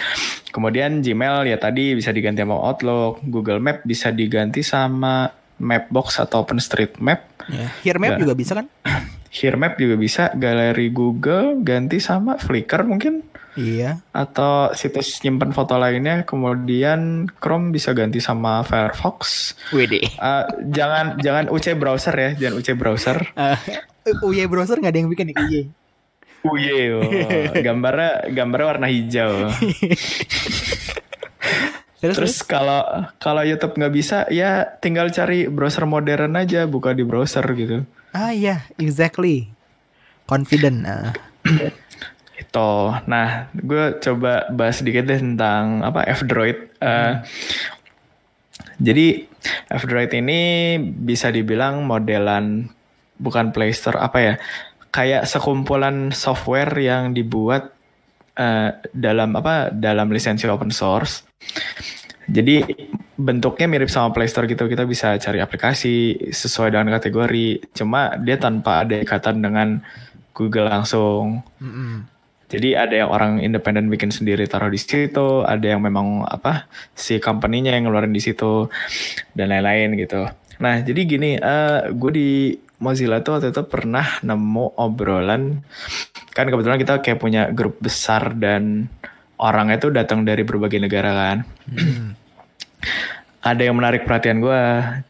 Kemudian Gmail ya tadi bisa diganti sama Outlook, Google Map bisa diganti sama Mapbox atau OpenStreetMap. Ya. Here Map Nggak. juga bisa kan Here Map juga bisa, galeri Google ganti sama Flickr mungkin. Iya. atau situs nyimpen foto lainnya kemudian Chrome bisa ganti sama Firefox Wede. Eh, jangan jangan UC browser ya jangan UC browser Uh, UY browser nggak ada yang bikin nih UY. Uye oh. gambarnya gambarnya warna hijau Terus, terus kalau kalau YouTube nggak bisa ya tinggal cari browser modern aja buka di browser gitu ah iya, exactly. Confident. Nah. itu nah gue coba bahas sedikit deh tentang apa F-Droid Eh, jadi F-Droid ini bisa dibilang modelan bukan Play Store apa ya kayak sekumpulan software yang dibuat eh, dalam apa dalam lisensi open source jadi bentuknya mirip sama Play Store gitu. Kita bisa cari aplikasi sesuai dengan kategori. Cuma dia tanpa ada ikatan dengan Google langsung. Mm-mm. jadi ada yang orang independen bikin sendiri taruh di situ, ada yang memang apa si company-nya yang ngeluarin di situ. Dan lain-lain gitu. Nah jadi gini, eh gue di Mozilla tuh waktu itu pernah nemu obrolan. Kan kebetulan kita kayak punya grup besar dan orangnya tuh datang dari berbagai negara kan. Ada yang menarik perhatian gue,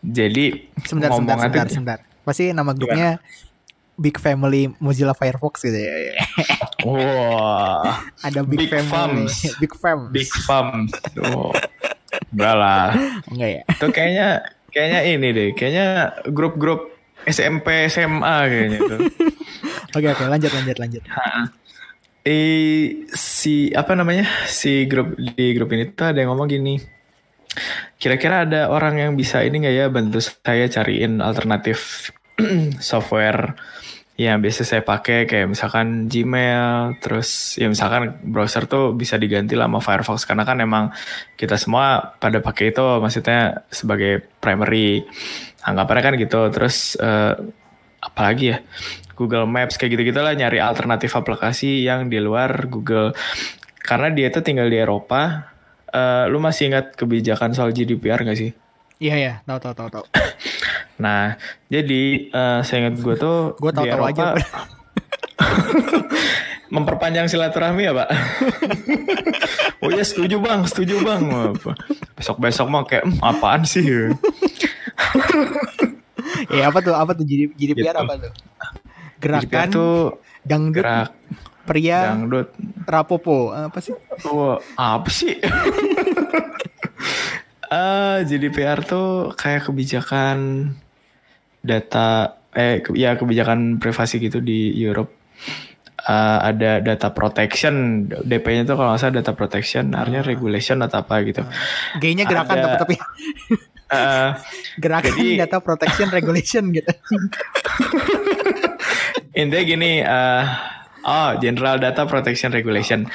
jadi Sebentar, sebentar, ngomongan sebentar, tuh- sebentar. Pasti nama grupnya Big Family Mozilla Firefox gitu ya. Wah. Ada Big, Big Family. Farms. Big Farms. Big Farm. Oh. Enggak lah. Enggak ya? Itu kayaknya kayaknya ini deh, kayaknya grup-grup SMP SMA kayaknya tuh. Oke oke lanjut lanjut lanjut. eh si apa namanya? Si grup di grup ini tuh ada yang ngomong gini. Kira-kira ada orang yang bisa ini nggak ya bantu saya cariin alternatif software yang biasa saya pakai kayak misalkan Gmail, terus ya misalkan browser tuh bisa diganti lah sama Firefox karena kan emang kita semua pada pakai itu maksudnya sebagai primary anggapannya kan gitu. Terus eh, apalagi ya Google Maps kayak gitu-gitu lah nyari alternatif aplikasi yang di luar Google karena dia tuh tinggal di Eropa. Eh, lu masih ingat kebijakan soal GDPR gak sih? Iya ya, tahu tahu tahu tahu. Nah, jadi eh saya ingat gue tuh Gue di tahu-tahu Eropa aja. memperpanjang silaturahmi ya, Pak? oh iya, setuju bang, setuju bang. Besok-besok mah kayak "Hmm, apaan sih? Ya apa tuh? Apa tuh jadi GDPR Gitu. apa tuh? GDPR Gerakan tuh dangdut gerak pria dangdut. rapopo apa sih? Oh, apa sih? Eh, GDPR tuh kayak kebijakan data eh ke- ya kebijakan privasi gitu di Europe. Eh, ada data protection, DP-nya tuh kalau nggak salah data protection, artinya regulation atau apa gitu. G-nya gerakan Ada- tapi tapi Eh, gerakan Jadi- data protection regulation gitu. intinya gini, eh, oh General Data Protection Regulation.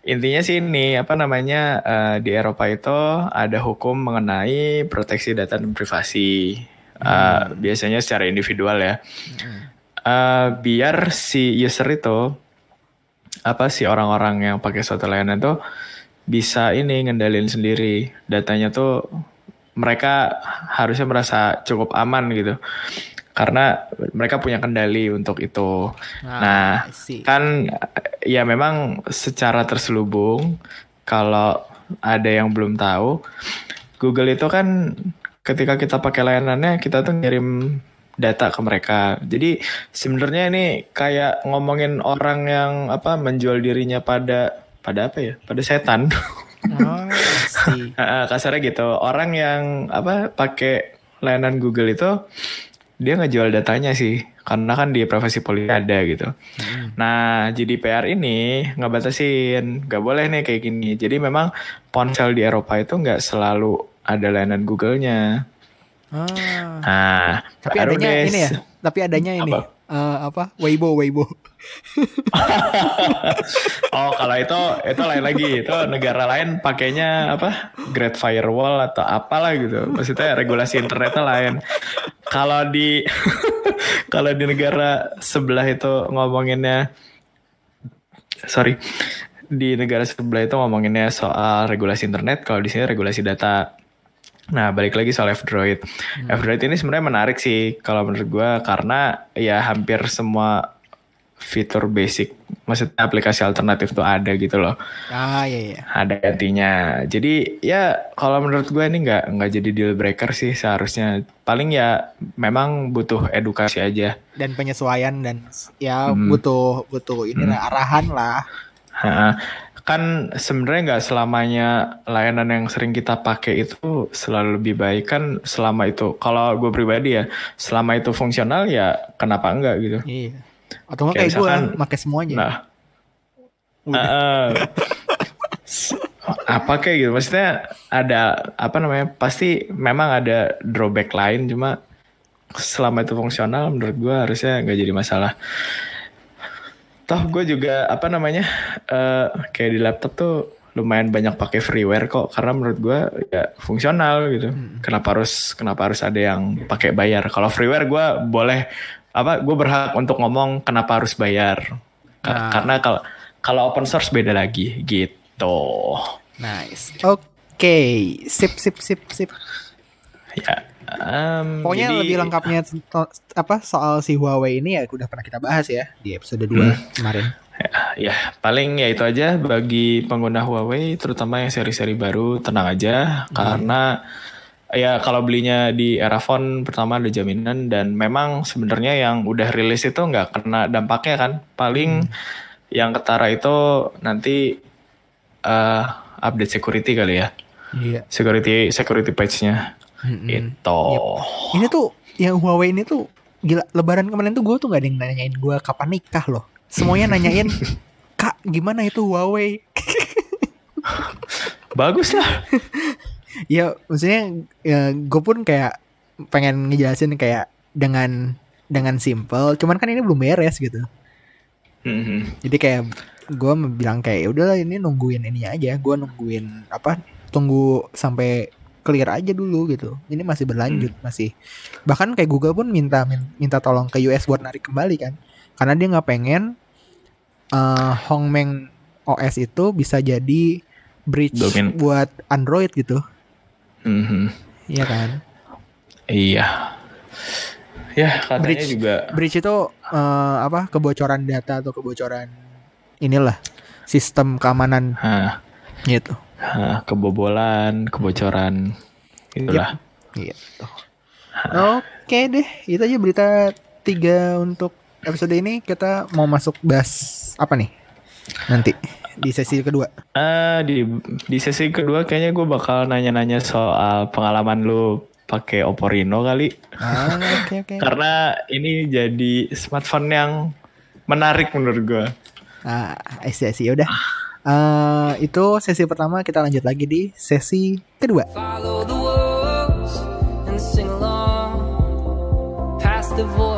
Intinya sih ini apa namanya eh, di Eropa itu ada hukum mengenai proteksi data dan privasi. Eh, biasanya secara individual ya. Eh, biar si user itu apa sih orang-orang yang pakai suatu layanan itu bisa ini ngendalin sendiri datanya tuh mereka harusnya merasa cukup aman gitu karena mereka punya kendali untuk itu. Nah, I see. kan ya memang secara terselubung kalau ada yang belum tahu Google itu kan ketika kita pakai layanannya kita tuh ngirim data ke mereka. Jadi sebenarnya ini kayak ngomongin orang yang apa menjual dirinya pada pada apa ya? Pada setan. Oh, kasarnya gitu. Orang yang apa pakai layanan Google itu dia ngejual datanya sih. Karena kan di privasi policy ada gitu. Nah, GDPR ini ngebatasin, nggak boleh nih kayak gini. Jadi memang ponsel di Eropa itu nggak selalu ada layanan Google-nya. Ah. Nah, Tapi adanya deh ini ya. Tapi adanya ini. Apa? Eh, apa? Weibo, Weibo. oh, kalau itu itu lain lagi. Itu negara lain pakainya apa? Great Firewall atau apalah gitu. Maksudnya regulasi internetnya lain. Kalau di kalau di negara sebelah itu ngomonginnya sorry di negara sebelah itu ngomonginnya soal regulasi internet, kalau di sini regulasi data. Nah, balik lagi soal F-Droid. F-Droid ini sebenarnya menarik sih kalau menurut gue karena ya hampir semua fitur basic, maksudnya aplikasi alternatif tuh ada gitu loh. Ah iya iya. Ada gantinya. Jadi ya kalau menurut gue ini nggak nggak jadi deal breaker sih seharusnya. Paling ya memang butuh edukasi aja. Dan penyesuaian dan ya Hmm. butuh butuh inilah arahan lah. Ha, kan sebenarnya nggak selamanya layanan yang sering kita pakai itu selalu lebih baik. Kan selama itu kalau gue pribadi ya selama itu fungsional ya kenapa enggak gitu? Iya. Atau Kayak kayak gue pakai semuanya. nah s- apa kayak gitu? Maksudnya ada apa namanya pasti memang ada drawback lain cuma selama itu fungsional menurut gue harusnya nggak jadi masalah toh gue juga apa namanya eh, kayak di laptop tuh lumayan banyak pakai freeware kok. Karena menurut gue ya fungsional gitu. Kenapa harus kenapa harus ada yang pakai bayar? Kalau freeware gue boleh apa gue berhak untuk ngomong kenapa harus bayar. Ka- Nah. karena kalau kalau open source beda lagi gitu. Nice. Oke, sip sip sip sip. ya em, Pokoknya jadi- lebih lengkapnya to- apa soal si Huawei ini ya udah pernah kita bahas ya di episode 2 Hmm. kemarin. Ya, ya, paling ya itu aja bagi pengguna Huawei, terutama yang seri-seri baru, tenang aja, karena ya kalau belinya di era phone pertama ada jaminan dan memang sebenarnya yang udah rilis itu nggak kena dampaknya kan, paling yang ketara itu nanti eh, update security kali ya, Iya. security security patch-nya Mm-mm. itu. Ini tuh yang Huawei ini tuh gila lebaran kemarin tuh gue tuh gak ada yang nanyain gue kapan nikah loh. Semuanya nanyain Kak gimana itu Huawei? Bagus lah. ya maksudnya ya, gue pun kayak pengen ngejelasin kayak dengan dengan simple cuman kan ini belum beres gitu Mhm. jadi kayak gue bilang kayak "Ya udahlah ini nungguin ini aja gue nungguin apa tunggu sampai clear aja dulu gitu ini masih berlanjut masih bahkan kayak Google pun minta min- minta tolong ke US buat narik kembali kan karena dia nggak pengen eh Hongmeng OS itu bisa jadi bridge Domain. buat Android gitu Mhm. Iya kan Iya. Ya katanya Bridge. juga bridge itu eh, apa kebocoran data atau kebocoran inilah sistem keamanan Hah, gitu kebobolan, kebocoran, itulah. gitu oke deh itu aja berita tiga untuk episode ini. Kita mau masuk bahas apa nih? Nanti di sesi kedua. Ah, di di sesi kedua kayaknya gue bakal nanya-nanya soal pengalaman lu pakai Oppo Reno kali, ah oke oke. Karena ini jadi smartphone yang menarik menurut gue. ah I see, I see. udah Eh, itu sesi pertama kita lanjut lagi di sesi kedua Follow the wolves and sing along. Past the voices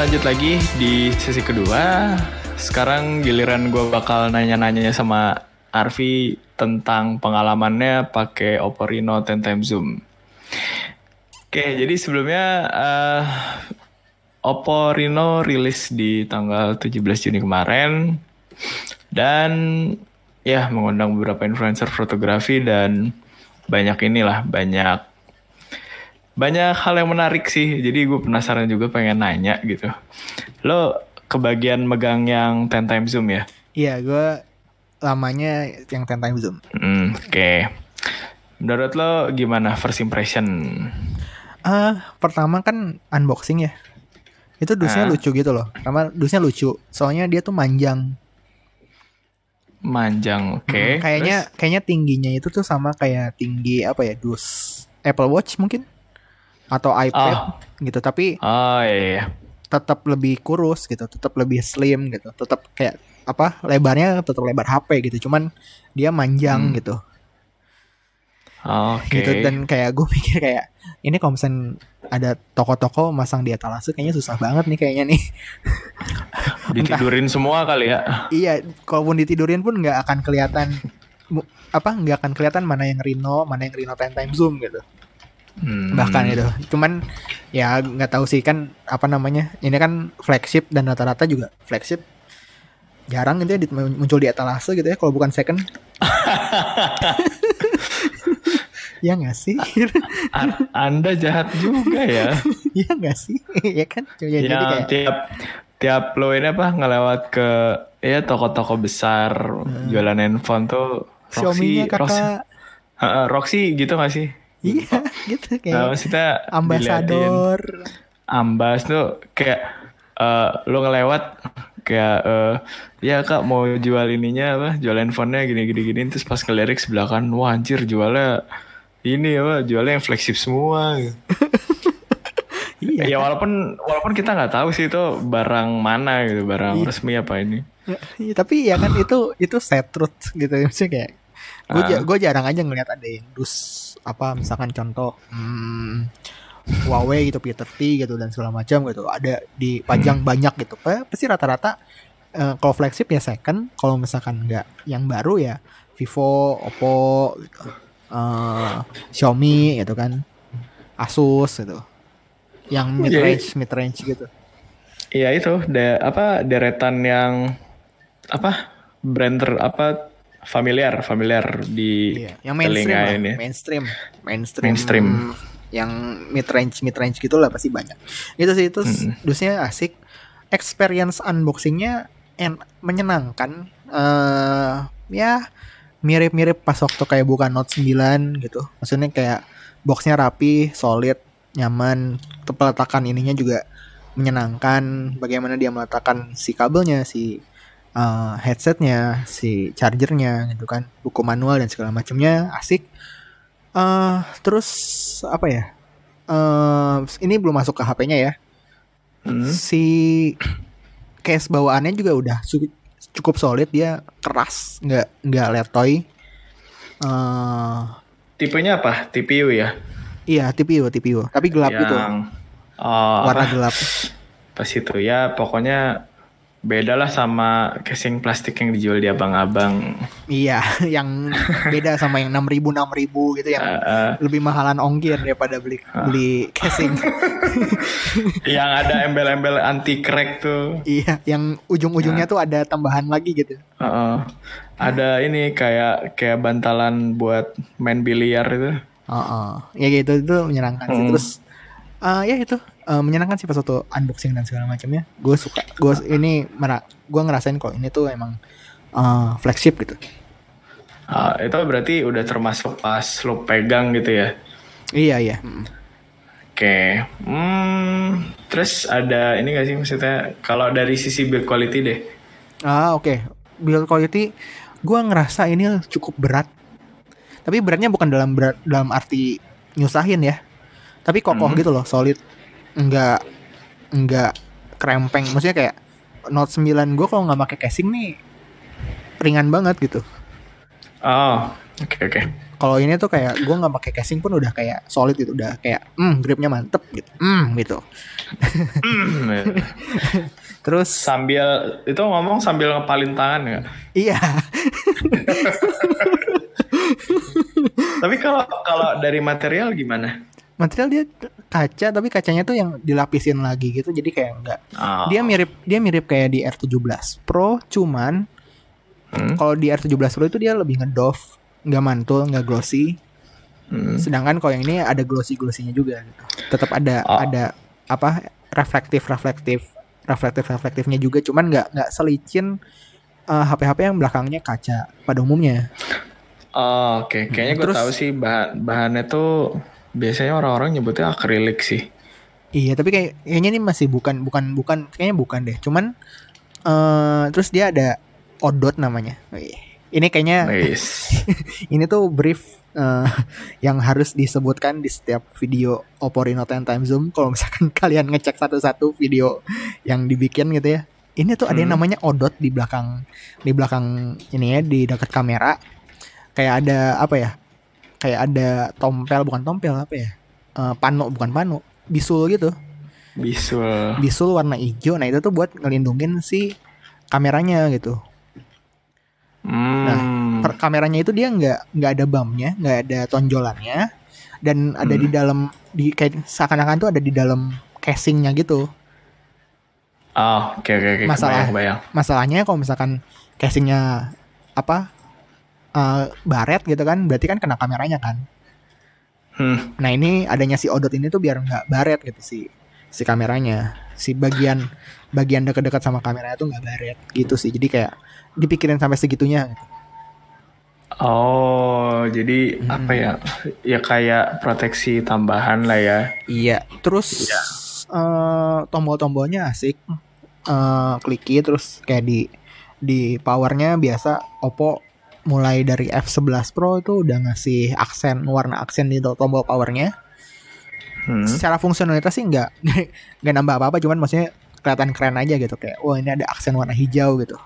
lanjut lagi di sesi kedua. Sekarang giliran gue bakal nanya-nanya sama Arfi tentang pengalamannya pakai Oppo Reno 10 time zoom. Oke, jadi sebelumnya eh, Oppo Reno rilis di tanggal 17 Juni kemarin dan ya mengundang beberapa influencer fotografi dan banyak inilah banyak banyak hal yang menarik sih. Jadi gue penasaran juga pengen nanya gitu. Lo kebagian megang yang 10 time zoom ya? Iya, gue lamanya yang 10 time zoom. Hmm, Oke. Menurut lo gimana first impression? Ah, pertama kan unboxing ya. Itu dusnya Ah. lucu gitu loh. Pertama dusnya lucu. Soalnya dia tuh manjang. Manjang, oke. Hmm, kayaknya kayaknya tingginya itu tuh sama kayak tinggi apa ya dus Apple Watch mungkin atau iPad gitu. Tapi Oh iya, iya. tetap lebih kurus gitu, tetap lebih slim gitu, tetap kayak apa lebarnya tetap lebar HP gitu cuman dia manjang Hmm. gitu Oke. gitu dan kayak gue mikir kayak ini kalau misalnya ada toko-toko masang di etalase kayaknya susah banget nih kayaknya nih Ditidurin semua kali ya. iya kalaupun ditidurin pun nggak akan kelihatan apa nggak akan kelihatan mana yang Reno mana yang Reno 10 time zoom gitu Hmm. bahkan itu cuman ya nggak tahu sih kan apa namanya ini kan flagship dan rata-rata juga flagship jarang gitu ya muncul di etalase gitu ya kalau bukan second ya nggak sih Anda jahat juga ya. ya nggak sih ya kan ya, yang jadi kayak tiap tiap lo ini apa ngelewat ke ya toko-toko besar jualan handphone tuh Hmm. Xiaomi-nya Roxy, kakak Heeh, Roxy gitu gak sih? Iya gitu Nah, kayak maksudnya diliatin. ambasador ambas tuh kayak eh, lo ngelewat kayak eh, ya kak mau jual ininya apa jual handphonenya gini gini gini terus pas ngelirik sebelah kan wah anjir jualnya ini apa jualnya yang flagship semua iya ya walaupun walaupun kita nggak tahu sih itu barang mana gitu barang Iya. resmi apa ini Iya, tapi ya kan itu itu sad truth gitu maksudnya kayak gue Ah. gue jarang aja ngeliat ada yang dus apa misalkan contoh hmm, Huawei gitu P30 gitu dan segala macam gitu ada dipajang banyak gitu. Pa- pasti rata-rata eh, kalau flagship ya second kalau misalkan nggak yang baru ya Vivo Oppo gitu Eh, Xiaomi gitu kan Asus gitu. Yang mid range mid range gitu. Iya itu de, apa deretan yang apa brand ter, apa familiar familiar di Iya, yang mainstream telinga lah, ini. mainstream, mainstream, Mainstream. yang mid range, mid range gitu lah pasti banyak. Itu sih itu dusnya asik, experience unboxingnya en menyenangkan, eh ya mirip-mirip pas waktu kayak buka Note 9 gitu. Maksudnya kayak boxnya rapi, solid, nyaman, peletakan ininya juga menyenangkan. Bagaimana dia meletakkan si kabelnya, si uh, headsetnya, si chargernya gitu kan, buku manual dan segala macamnya asik. eh terus apa ya? eh ini belum masuk ke HP-nya ya. Hmm. Si case bawaannya juga udah cukup solid, dia keras, nggak nggak letoy. eh Tipenya apa? TPU ya? iya, TPU, TPU, tapi gelap gitu, oh, warna apa? gelap. Pas itu ya pokoknya beda lah sama casing plastik yang dijual di abang-abang. Iya, yang beda sama yang 6000 6000 gitu yang Eh, eh, lebih mahalan ongkir daripada beli beli casing. yang ada embel-embel anti crack tuh. iya, yang ujung-ujungnya tuh ada tambahan lagi gitu. Heeh. Ada ini kayak kayak bantalan buat main biliar itu. Heeh. Ya gitu itu menyenangkan sih. Hmm. Terus eh, ya itu eh, menyenangkan sih pas waktu unboxing dan segala macamnya. Gue suka. Gue ini mera gue ngerasain kok ini tuh emang eh, flagship gitu. Ah, itu berarti udah termasuk pas lo pegang gitu ya. Iya iya. Mm. Oke. Hmm, terus ada ini gak sih maksudnya kalau dari sisi build quality deh. Ah oke. Build quality gue ngerasa ini cukup berat. Tapi beratnya bukan dalam berat dalam arti nyusahin ya. Tapi kokoh Hmm. gitu loh, solid. Enggak enggak krempeng. Maksudnya kayak Note 9 gue kalau nggak pakai casing nih ringan banget gitu. Oh, oke oke. Kalau ini tuh kayak gue nggak pakai casing pun udah kayak solid gitu, udah kayak hmm gripnya mantep gitu, hmm gitu. Terus sambil itu ngomong sambil ngepalin tangan ya. iya, Tapi kalau kalau dari material gimana? Material dia kaca tapi kacanya tuh yang dilapisin lagi gitu, jadi kayak enggak. Oh. Dia mirip dia mirip kayak di R17 Pro, cuman Hmm, kalau di R17 Pro itu dia lebih ngedoff, nggak mantul, nggak glossy. hmm. Sedangkan kalau yang ini ada glossy glossinya juga gitu. Tetap ada Oh. ada apa reflektif reflektif reflektif reflektifnya juga, cuman nggak nggak selicin eh, HP-HP yang belakangnya kaca pada umumnya. Oh, oke. Kayaknya gue Terus- tahu sih bahan bahannya tuh biasanya orang-orang nyebutnya akrilik sih. Iya, tapi kayak kayaknya ini masih bukan bukan bukan kayaknya bukan deh. Cuman eh terus dia ada odot namanya. Ini kayaknya Nice. ini tuh brief eh, yang harus disebutkan di setiap video Oppo Reno 10 Time Zoom. Kalau misalkan kalian ngecek satu-satu video yang dibikin gitu ya, ini tuh ada yang Hmm. namanya odot di belakang di belakang ini ya di dekat kamera kayak ada apa ya kayak ada tompel bukan tompel apa ya Eh, pano bukan pano bisul gitu Bisul. bisul warna hijau nah itu tuh buat ngelindungin si kameranya gitu Hmm. per kameranya itu dia nggak nggak ada bumpnya nggak ada tonjolannya dan ada Hmm. di dalam di kayak seakan-akan tuh ada di dalam casingnya gitu Oh, oke oke oke. Masalah. Kebayang, kebayang. masalahnya kalau misalkan casingnya apa eh, baret gitu kan berarti kan kena kameranya kan Hmm. nah ini adanya si odot ini tuh biar nggak baret gitu si si kameranya si bagian bagian dekat-dekat sama kameranya tuh nggak baret gitu sih jadi kayak dipikirin sampai segitunya gitu. Oh, jadi Hmm. apa ya? Ya kayak proteksi tambahan lah ya. Iya, terus Iya. eh, tombol-tombolnya asik, eh clicky terus kayak di di powernya biasa Oppo mulai dari F11 Pro itu udah ngasih aksen warna aksen di to- tombol powernya. Hmm. Secara fungsionalitas sih nggak nggak nambah apa-apa, cuman maksudnya kelihatan keren aja gitu kayak wah ini ada aksen warna hijau gitu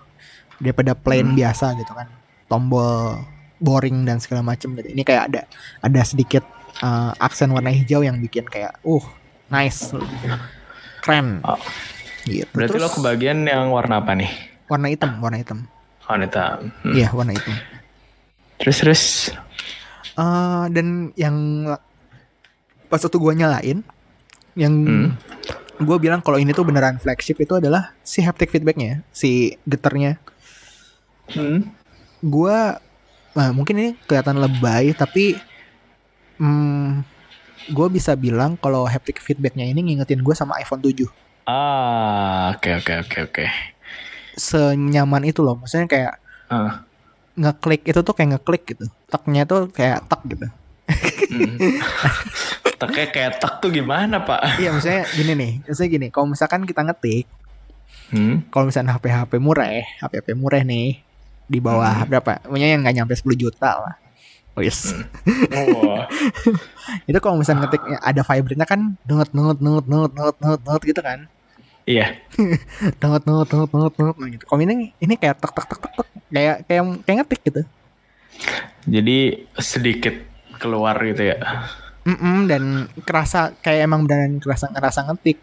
daripada plain Hmm. biasa gitu kan tombol boring dan segala macem gitu. Ini kayak ada ada sedikit eh, aksen warna hijau yang bikin kayak uh nice keren Oh. gitu. Berarti lo Terus kebagian yang warna apa nih? warna hitam, warna hitam. Wanita. Hmm. Iya, warna hitam. Terus terus. Eh, dan yang pas waktu gua nyalain yang Hmm. gue bilang kalau ini tuh beneran flagship itu adalah si haptic feedbacknya, si getarnya. Hmm. Gua nah, mungkin ini kelihatan lebay tapi hmm, gue bisa bilang kalau haptic feedbacknya ini ngingetin gue sama iPhone 7 Ah, oke oke oke oke. Senyaman itu loh maksudnya kayak Ah. ngeklik itu tuh kayak ngeklik gitu teknya tuh kayak tek gitu Hmm. Teknya kayak tek tuh gimana pak? iya maksudnya gini nih maksudnya gini kalau misalkan kita ngetik Hmm. kalau misalnya HP HP murah HP HP murah nih di bawah berapa pokoknya yang nggak nyampe 10 juta lah Wis. Oh. itu kalau misalnya ngetik ada vibrate-nya kan denget denget denget denget denget denget denget gitu kan Iya. denget denget denget denget nah gitu. Kalau ini ini kayak tek tek tek tek tek. Kayak kayak kayak ngetik gitu. Jadi sedikit keluar gitu ya. Mm-mm, dan kerasa kayak emang beneran kerasa ngerasa ngetik.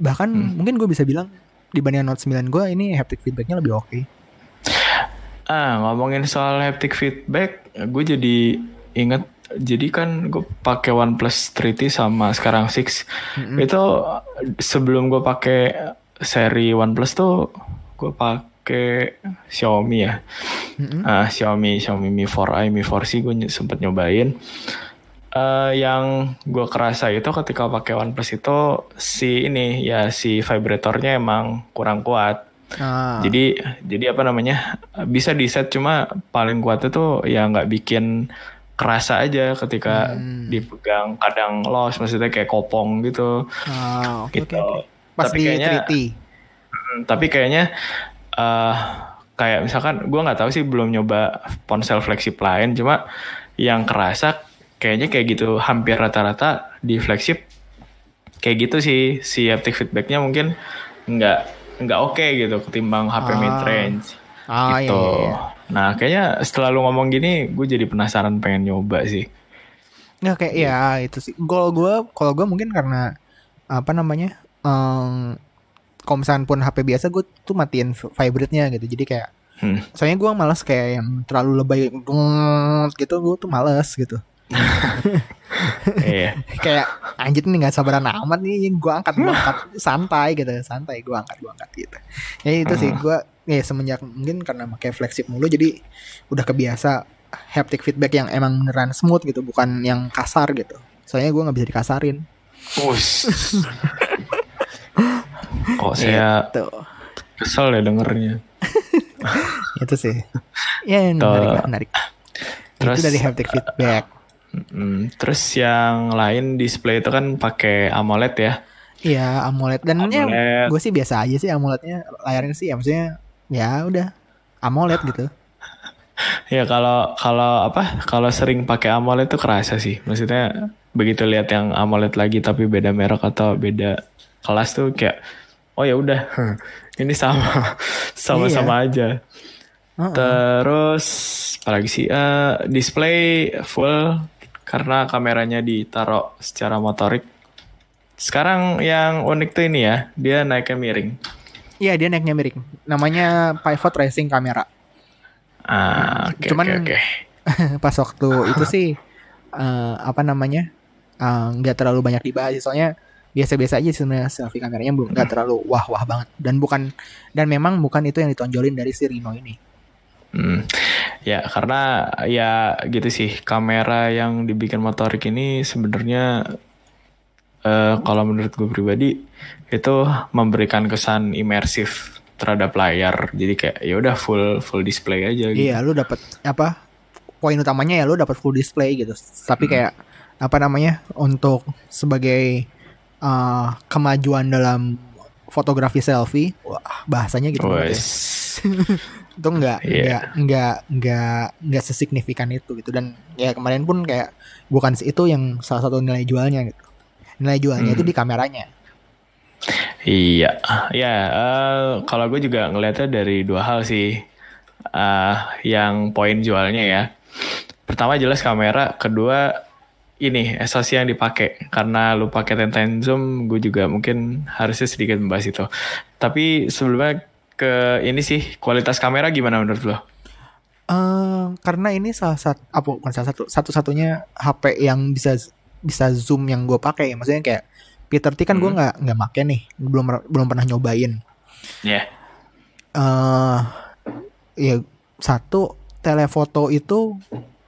Bahkan mungkin gue bisa bilang dibanding Note 9 gue ini haptic feedbacknya lebih oke. Ah, ngomongin soal haptic feedback, gue jadi inget jadi kan gue pakai OnePlus 3T sama sekarang 6. Itu sebelum gue pakai seri OnePlus tuh gue pakai Xiaomi ya. Ah, Xiaomi Xiaomi Mi 4i, Mi 4C gue ny- sempet nyobain. Eh, yang gue kerasa itu ketika pakai OnePlus itu si ini ya si vibratornya emang kurang kuat. nah, Jadi jadi apa namanya bisa di set cuma paling kuatnya tuh ya nggak bikin kerasa aja ketika Hmm. dipegang kadang los maksudnya kayak kopong gitu. ah, oke gitu. oke pas Tapi di kayaknya 3T Hmm, tapi kayaknya eh kayak misalkan gua nggak tahu sih belum nyoba ponsel flagship lain cuma yang kerasa kayaknya kayak gitu hampir rata-rata di flagship kayak gitu sih si haptic feedbacknya mungkin nggak nggak oke gitu ketimbang HP Ah. mid range ah iya, gitu. iya, iya. Nah kayaknya setelah lu ngomong gini gue jadi penasaran pengen nyoba sih. Nggak kayak ya itu sih. Kalau gue kalau gue mungkin karena apa namanya? em kalau misalkan pun HP biasa gue tuh matiin vibrate-nya gitu. Jadi kayak Hmm. soalnya gue malas kayak yang terlalu lebay gitu gue tuh malas gitu. Iya. kayak anjir nih nggak sabaran amat nih gue angkat gue angkat santai gitu santai gue angkat gue angkat gitu ya itu sih gue ya semenjak mungkin karena pakai flagship mulu jadi udah kebiasa haptic feedback yang emang beneran smooth gitu bukan yang kasar gitu soalnya gue nggak bisa dikasarin. Kok saya Tuh. kesel ya dengernya. itu sih ya menarik lah, menarik Terus- itu dari haptic feedback Hmm, terus yang lain display itu kan pakai AMOLED ya. Iya AMOLED dan AMOLED. gue sih biasa aja sih AMOLEDnya layarnya sih ya maksudnya ya udah AMOLED gitu Ya kalau kalau apa? Kalau sering pakai AMOLED tuh kerasa sih. Maksudnya begitu lihat yang AMOLED lagi tapi beda merek atau beda kelas tuh kayak oh ya udah ini sama sama-sama aja Heeh. terus apalagi sih Eh, display full karena kameranya ditaruh secara motorik sekarang yang unik tuh ini ya dia naiknya miring Iya dia naiknya miring. Namanya pivot racing camera. ah oke Cuman- oke oke Pas waktu itu sih eh, apa namanya eh, nggak terlalu banyak dibahas. Soalnya biasa-biasa aja sebenarnya selfie kameranya belum nggak terlalu wah-wah banget. Dan bukan dan memang bukan itu yang ditonjolin dari si Reno ini. Hmm. Ya, karena ya gitu sih, kamera yang dibikin motorik ini sebenarnya eh, kalau menurut gue pribadi itu memberikan kesan imersif terhadap layar. Jadi kayak ya udah full full display aja gitu. Iya, lu dapat apa? Poin utamanya ya lu dapat full display gitu. Tapi kayak apa namanya? Untuk sebagai eh, kemajuan dalam fotografi selfie, wah bahasanya gitu banget ya. Itu enggak Iya. enggak enggak enggak enggak sesignifikan itu gitu dan ya kemarin pun kayak bukan itu yang salah satu nilai jualnya gitu. Nilai jualnya Hmm. itu di kameranya. Iya, ya eh, kalau gue juga ngelihatnya dari dua hal sih. Eh, yang poin jualnya ya. Pertama jelas kamera, kedua ini SoC yang dipakai. Karena lu pakai 10 times zoom, gue juga mungkin harusnya sedikit membahas itu. Tapi sebelumnya ke ini sih kualitas kamera gimana menurut lo? Eh karena ini salah satu apa bukan salah satu satu-satunya HP yang bisa bisa zoom yang gue pakai maksudnya kayak Peter T kan gue Hmm. nggak nggak make nih. Belum belum pernah nyobain. Ya, eh ya satu telefoto itu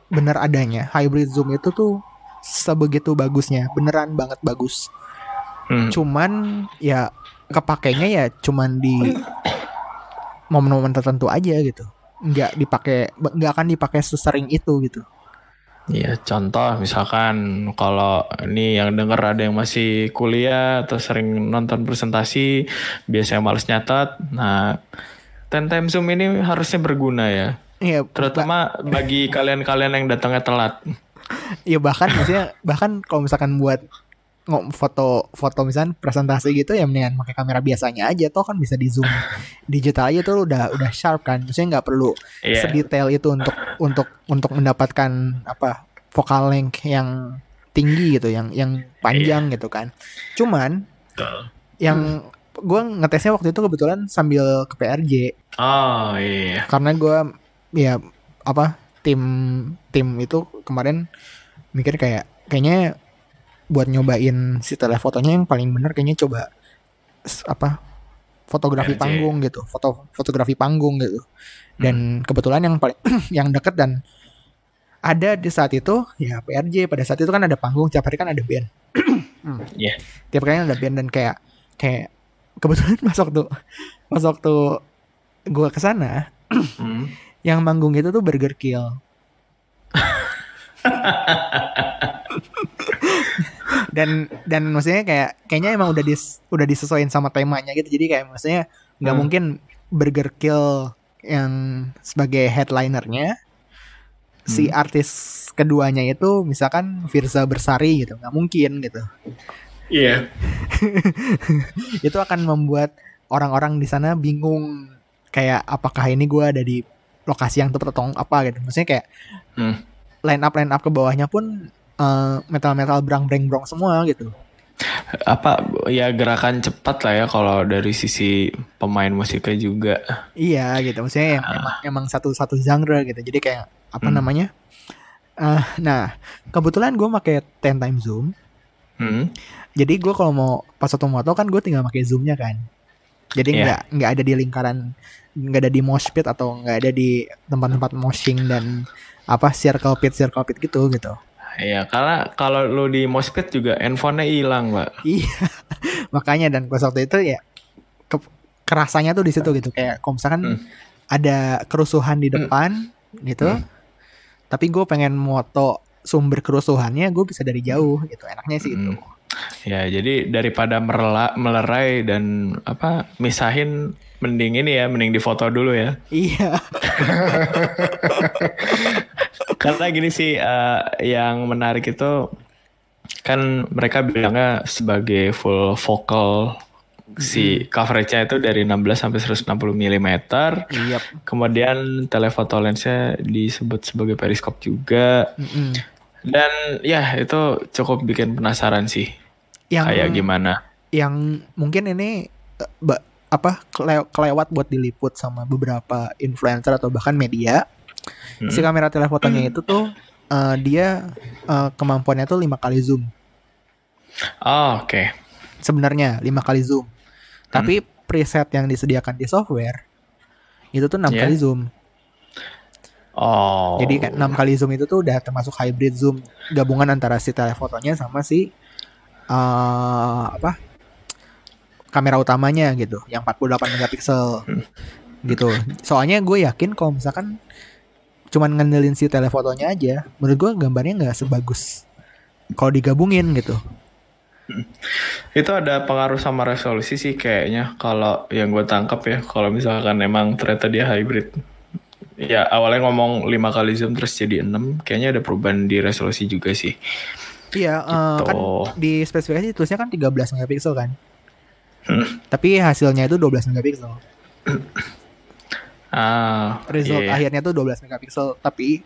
bener adanya. Hybrid zoom itu tuh sebegitu bagusnya. Beneran banget bagus. Hmm. cuman ya kepakainya ya cuman di momen-momen tertentu aja gitu. Nggak dipakai nggak akan dipakai sesering itu gitu Iya, contoh misalkan kalau ini yang denger ada yang masih kuliah atau sering nonton presentasi, biasanya males nyatat. Nah, 10 time zoom ini harusnya berguna ya. Iya, Terutama bagi kalian-kalian yang datangnya telat. Iya bahkan maksudnya bahkan kalau misalkan buat ngo- foto foto misalkan presentasi gitu ya mendingan pakai kamera biasanya aja toh kan bisa di zoom. Digital aja tuh udah udah sharp kan maksudnya nggak perlu Iya. sedetail itu untuk untuk untuk mendapatkan apa focal length yang tinggi gitu yang yang panjang gitu kan. Cuman yang gue ngetesnya waktu itu kebetulan sambil ke PRJ Oh iya. karena gue ya apa tim tim itu kemarin mikir kayak kayaknya buat nyobain si telefotonya yang paling bener kayaknya coba apa fotografi panggung gitu foto fotografi panggung gitu dan kebetulan yang paling yang deket dan ada di saat itu ya PRJ pada saat itu kan ada panggung tiap hari kan ada band Iya. tiap kali ada band dan kayak kayak kebetulan pas waktu pas waktu gue ke sana Hmm. yang manggung itu tuh Burger Kill. dan dan maksudnya kayak kayaknya emang udah dis udah disesuaikan sama temanya gitu jadi kayak maksudnya nggak Hmm. mungkin Burger Kill yang sebagai headlinernya si artis keduanya itu misalkan Firza Bersari gitu nggak mungkin gitu Iya. itu akan membuat orang-orang di sana bingung kayak apakah ini gua ada di lokasi yang tepat atau apa gitu maksudnya kayak Hmm. line up line up ke bawahnya pun metal metal brang breng brong semua gitu Apa ya gerakan cepat lah ya kalau dari sisi pemain musiknya juga. iya gitu maksudnya yang emang, emang satu satu genre gitu jadi kayak apa Hmm. namanya Eh, nah kebetulan gue pakai 10 time zoom Hmm. jadi gue kalau mau pas foto moto kan gue tinggal pakai zoomnya kan jadi Iya. nggak nggak ada di lingkaran nggak ada di mosh pit atau nggak ada di tempat-tempat moshing dan apa circle pit circle pit gitu gitu Iya, karena kalau lu di moshpit juga handphonenya hilang, Pak. iya makanya dan pas waktu itu ya ke- kerasanya tuh di situ gitu kayak kalau misalkan Hmm. ada kerusuhan di depan gitu tapi gue pengen moto sumber kerusuhannya gue bisa dari jauh gitu enaknya sih itu Hmm. Ya, jadi daripada merela, melerai dan apa misahin mending ini ya, mending difoto dulu ya. iya Karena gini sih eh, yang menarik itu kan mereka bilangnya sebagai full focal si coveragenya itu dari 16 sampai 160 mm. Iya. Kemudian telephoto lensnya disebut sebagai periskop juga. Mm-mm. Dan ya itu cukup bikin penasaran sih. Yang Kayak gimana? yang mungkin ini eh, apa kele- kelewat buat diliput sama beberapa influencer atau bahkan media. Hmm. Si kamera telefotonya itu tuh eh, dia eh, kemampuannya tuh lima kali zoom. Oh, oke. Sebenarnya lima kali zoom. Tapi preset yang disediakan di software itu tuh enam Yeah. kali zoom. Oh. Jadi 6 kali zoom itu tuh udah termasuk hybrid zoom gabungan antara si telefotonya sama si eh apa kamera utamanya gitu yang 48 megapiksel gitu. Soalnya gue yakin kalau misalkan cuman ngandelin si telefotonya aja, menurut gue gambarnya nggak sebagus kalau digabungin gitu. Itu ada pengaruh sama resolusi sih kayaknya kalau yang gue tangkap ya kalau misalkan emang ternyata dia hybrid. Ya awalnya ngomong 5 kali zoom terus jadi 6 kayaknya ada perubahan di resolusi juga sih. Iya, eh, kan Gitu. di spesifikasi tulisnya kan 13 megapiksel kan. Tapi hasilnya itu 12 megapiksel. Ah, result iya. akhirnya tuh 12 megapiksel. Tapi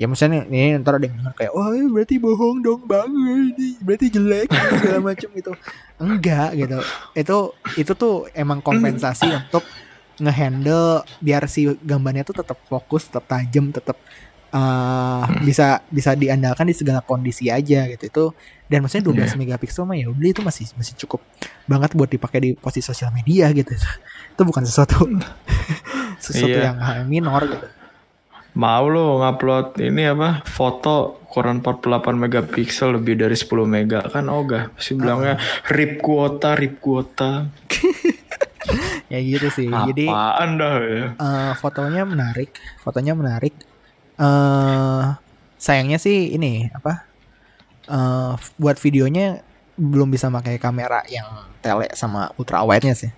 ya misalnya ini ntar ada yang denger kayak wah ini berarti bohong dong bang ini. Berarti jelek segala macam gitu. Enggak gitu. Itu itu tuh emang kompensasi untuk ngehandle biar si gambarnya tuh tetap fokus tetap tajam tetap uh, bisa bisa diandalkan di segala kondisi aja gitu. Itu dan maksudnya 12 Iya. megapiksel mah ya udah itu masih masih cukup banget buat dipakai di posisi sosial media gitu. Itu bukan sesuatu sesuatu Iya. yang minor gitu. Mau lo ngupload ini apa foto ukuran 48 megapiksel lebih dari 10 mega. Kan ogah pasti bilangnya rip kuota rip kuota. Ya gitu sih. Jadi apaan dah ya? eh, fotonya menarik fotonya menarik. Eh sayangnya sih ini apa eh buat videonya belum bisa pakai kamera yang tele sama ultra wide nya sih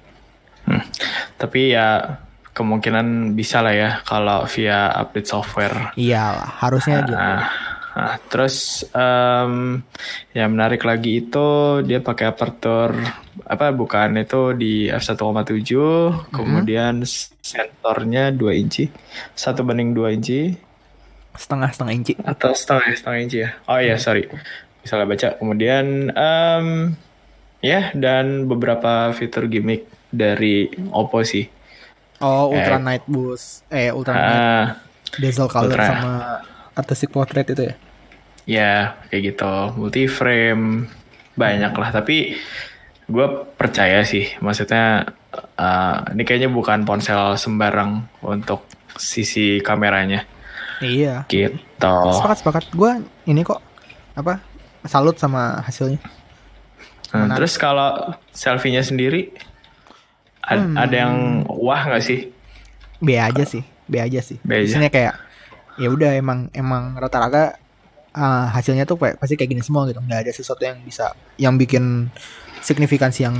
tapi ya kemungkinan bisa lah ya kalau via update software. Iyalah harusnya gitu Nah, terus em, yang menarik lagi itu dia pakai aperture apa bukan itu di f1,7 kemudian sensornya 2 inci satu banding 2 inci. Setengah setengah inci. Atau setengah setengah inci ya. Oh iya sorry. Salah baca. Kemudian em, ya dan beberapa fitur gimmick dari Oppo sih oh ultra Eh. night boost eh ultra night Ah, bezel color ultra. sama artistic portrait itu ya Ya, kayak gitu. Multi frame banyak lah. Tapi gue percaya sih. Maksudnya eh, ini kayaknya bukan ponsel sembarang untuk sisi kameranya. iya Gitu. sepakat sepakat gue ini kok apa salut sama hasilnya Nah, menarik. terus kalau selfie-nya sendiri ad- Hmm. ada yang wah nggak sih? B aja sih, B aja sih. B aja. Maksudnya kayak ya udah emang emang rata-rata uh, hasilnya tuh kayak pasti kayak gini semua gitu. nggak ada sesuatu yang bisa yang bikin signifikansi yang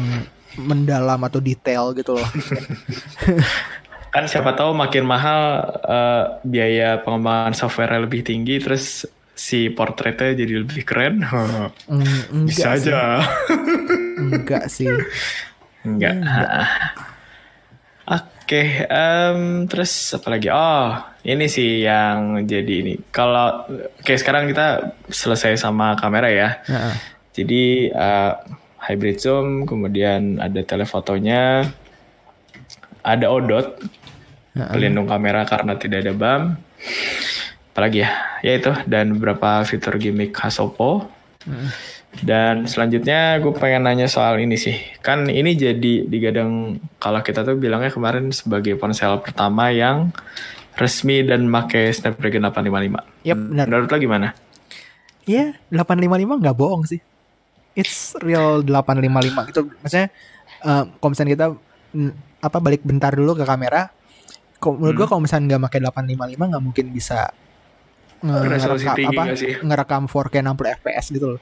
mendalam atau detail gitu loh. Kan siapa tahu makin mahal eh, biaya pengembangan software lebih tinggi, terus si portretnya jadi lebih keren. Mm, Bisa sih. aja. Enggak sih. Enggak. Oke, em, terus apa lagi? Oh, ini sih yang jadi ini. Kalau oke sekarang kita selesai sama kamera ya. Heeh. Jadi eh, hybrid zoom, kemudian ada telefotonya, ada odot, pelindung kamera karena tidak ada BAM. Apalagi ya? Ya itu dan beberapa fitur gimmick khas Oppo. Dan selanjutnya gue pengen nanya soal ini sih. Kan ini jadi digadang kalau kita tuh bilangnya kemarin sebagai ponsel pertama yang resmi dan make Snapdragon 855. Yap, benar. Menurut lo gimana? Iya, 855 nggak bohong sih. It's real 855 gitu. Maksudnya eh, kalau misalnya kita apa balik bentar dulu ke kamera, kok menurut gua kalau misalnya nggak pakai 855 nggak mungkin bisa ngerekam- apa ngerekam 4K 60 fps gitu loh.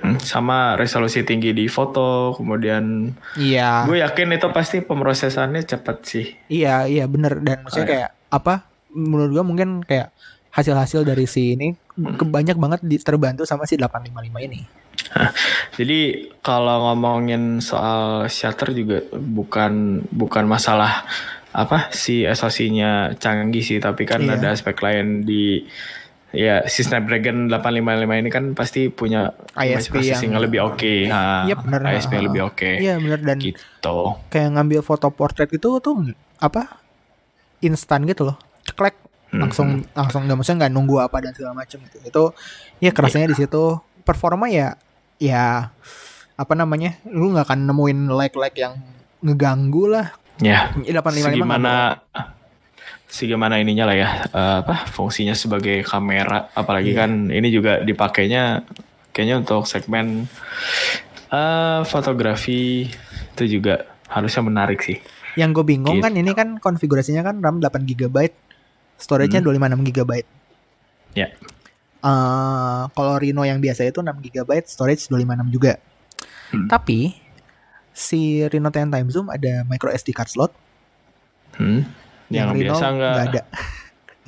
Hmm, sama resolusi tinggi di foto, kemudian Iya. gue yakin itu pasti pemrosesannya cepat sih. Iya, iya bener dan maksudnya Oh, iya. kayak apa? Menurut gua mungkin kayak hasil-hasil dari si ini kebanyak banget di- terbantu sama si 855 ini. Jadi kalau ngomongin soal shutter juga bukan bukan masalah apa si SoC-nya canggih sih, tapi kan Iya. ada aspek lain di ya si Snapdragon 855 ini kan pasti punya ISP processing yang- lebih oke. Nah, Iya, bener. ISP yang lebih oke. Iya bener. Dan Gitu. kayak ngambil foto portrait itu tuh apa instan gitu loh. Ceklek. Hmm, langsung langsung. Nggak maksudnya nggak nunggu apa dan segala macam gitu. Itu ya kerasanya di situ. Performa ya ya apa namanya lu nggak akan nemuin like yang ngeganggu lah. Ya, 855 segimana segimana ininya lah ya eh, apa fungsinya sebagai kamera apalagi Iya. kan ini juga dipakainya kayaknya untuk segmen eh fotografi itu juga harusnya menarik sih yang gue bingung Gitu. kan ini kan konfigurasinya kan RAM 8 GB storage-nya Hmm. 256 GB ya Eh, kalau Reno yang biasa itu 6 GB storage 256 juga. Hmm. Tapi si Reno 10 Time Zoom ada micro SD card slot hmm. Yang, Reno biasa nggak ada.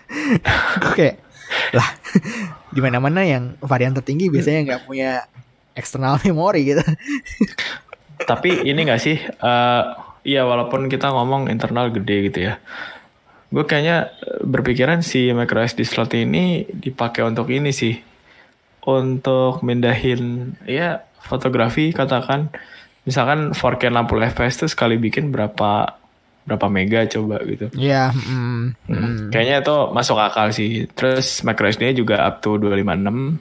Kayak lah di mana-mana yang varian tertinggi biasanya nggak punya eksternal memori gitu. tapi ini nggak sih eh iya walaupun kita ngomong internal gede gitu ya. Gue kayaknya berpikiran si micro SD slot ini dipakai untuk ini sih. Untuk mindahin ya fotografi katakan. Misalkan 4K 60 fps tuh sekali bikin berapa berapa mega coba gitu. Ya, mm, Hmm, kayaknya itu masuk akal sih. Terus micro SD juga up to 256 mm,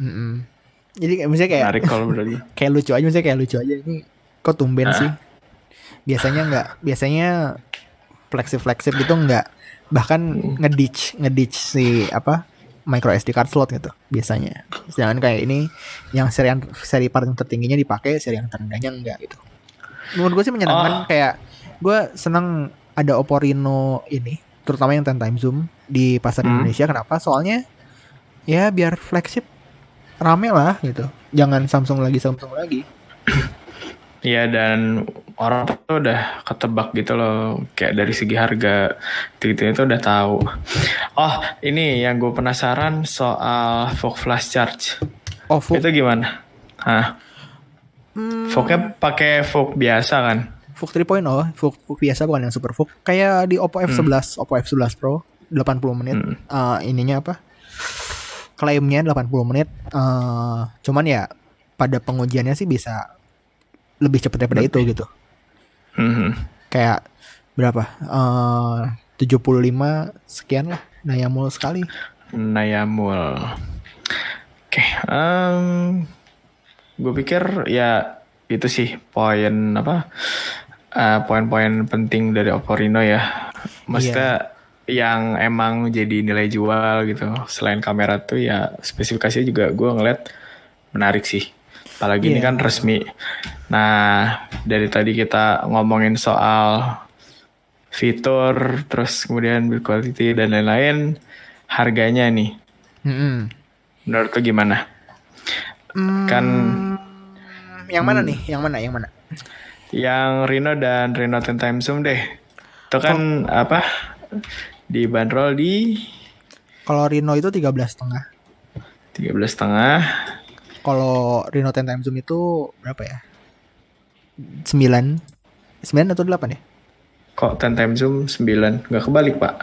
mm. Jadi kayak misalnya kayak menarik kalau menurut gue kayak lucu aja misalnya kayak lucu aja. Ini kok tumben Ah. sih? Biasanya nggak biasanya fleksif fleksif gitu nggak. Bahkan ngeditch ngeditch si apa micro SD card slot gitu biasanya. Sedangkan kayak ini yang seri yang seri paling tertingginya dipakai seri yang terendahnya enggak gitu. Menurut gue sih menyenangkan Oh. kayak gue seneng ada Oppo Reno ini terutama yang 10 time zoom di pasar Hmm. Indonesia kenapa soalnya ya biar flagship rame lah gitu jangan Samsung lagi Samsung lagi Iya dan orang tuh udah ketebak gitu loh kayak dari segi harga gitu itu udah tahu. Oh ini yang gue penasaran soal fog flash charge oh Fug, itu gimana? Hah? Hmm, Fognya pakai fog biasa kan? Fug 3.0 Fug, Fug biasa bukan yang super Fug kayak di Oppo F11 Oppo F11 Pro 80 menit. Hmm. Eh, ininya apa? Klaimnya 80 menit. Eh, cuman ya pada pengujiannya sih bisa lebih cepat daripada itu gitu. Mhm. kayak berapa? Eh 75 sekian lah Nayamul sekali. Nayamul. Oke, gue pikir ya itu sih poin apa eh, poin-poin penting dari Oppo Reno ya. Maksudnya yang emang jadi nilai jual gitu. Selain kamera tuh ya spesifikasinya juga gue ngeliat menarik sih. Apalagi ini Iya. kan resmi. Nah dari tadi kita ngomongin soal fitur, terus kemudian build quality dan lain-lain, harganya nih, Mm-mm. menurut lu gimana? Kan Hmm, yang mana nih yang mana yang mana yang Reno dan Reno 10 Time Zoom deh, itu kan apa? Dibanderol di kalau Reno itu 13 setengah 13 setengah. Kalau Reno 10 Time Zoom itu berapa ya? 9 9 atau 8 ya? Kok 10 Time Zoom 9? Nggak kebalik pak?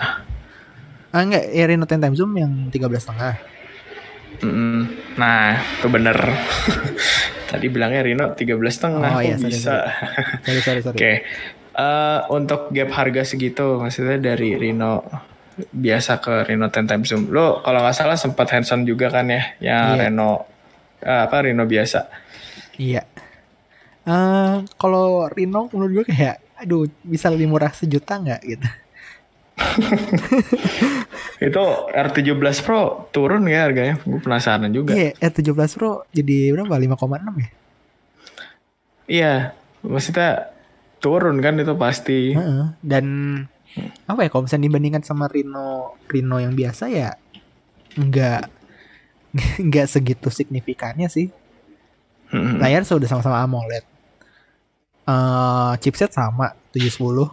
Ah enggak, ya Reno 10 Time Zoom yang 13 setengah. Mm-mm. Nah, itu bener. Tadi bilangnya Reno 13 setengah, Oh, iya, sorry, bisa? Sorry sorry sorry. Oke, Eh, untuk gap harga segitu, maksudnya dari Reno biasa ke Reno 10 Time Zoom. Lo kalau nggak salah sempat hands-on juga kan ya, yang Iya. Reno eh, apa Reno biasa. Iya. Eh kalau Reno menurut gue kayak aduh bisa lebih murah sejuta nggak gitu. Itu R17 Pro turun ya harganya? Gue penasaran juga. Iya, R17 Pro jadi berapa? 5,6 ya? Iya, maksudnya turun kan itu pasti. Dan apa ya kalau misalnya dibandingkan sama Reno Reno yang biasa ya nggak nggak segitu signifikannya sih. Mm-mm. Layar sudah sama-sama AMOLED. Eh chipset sama 710.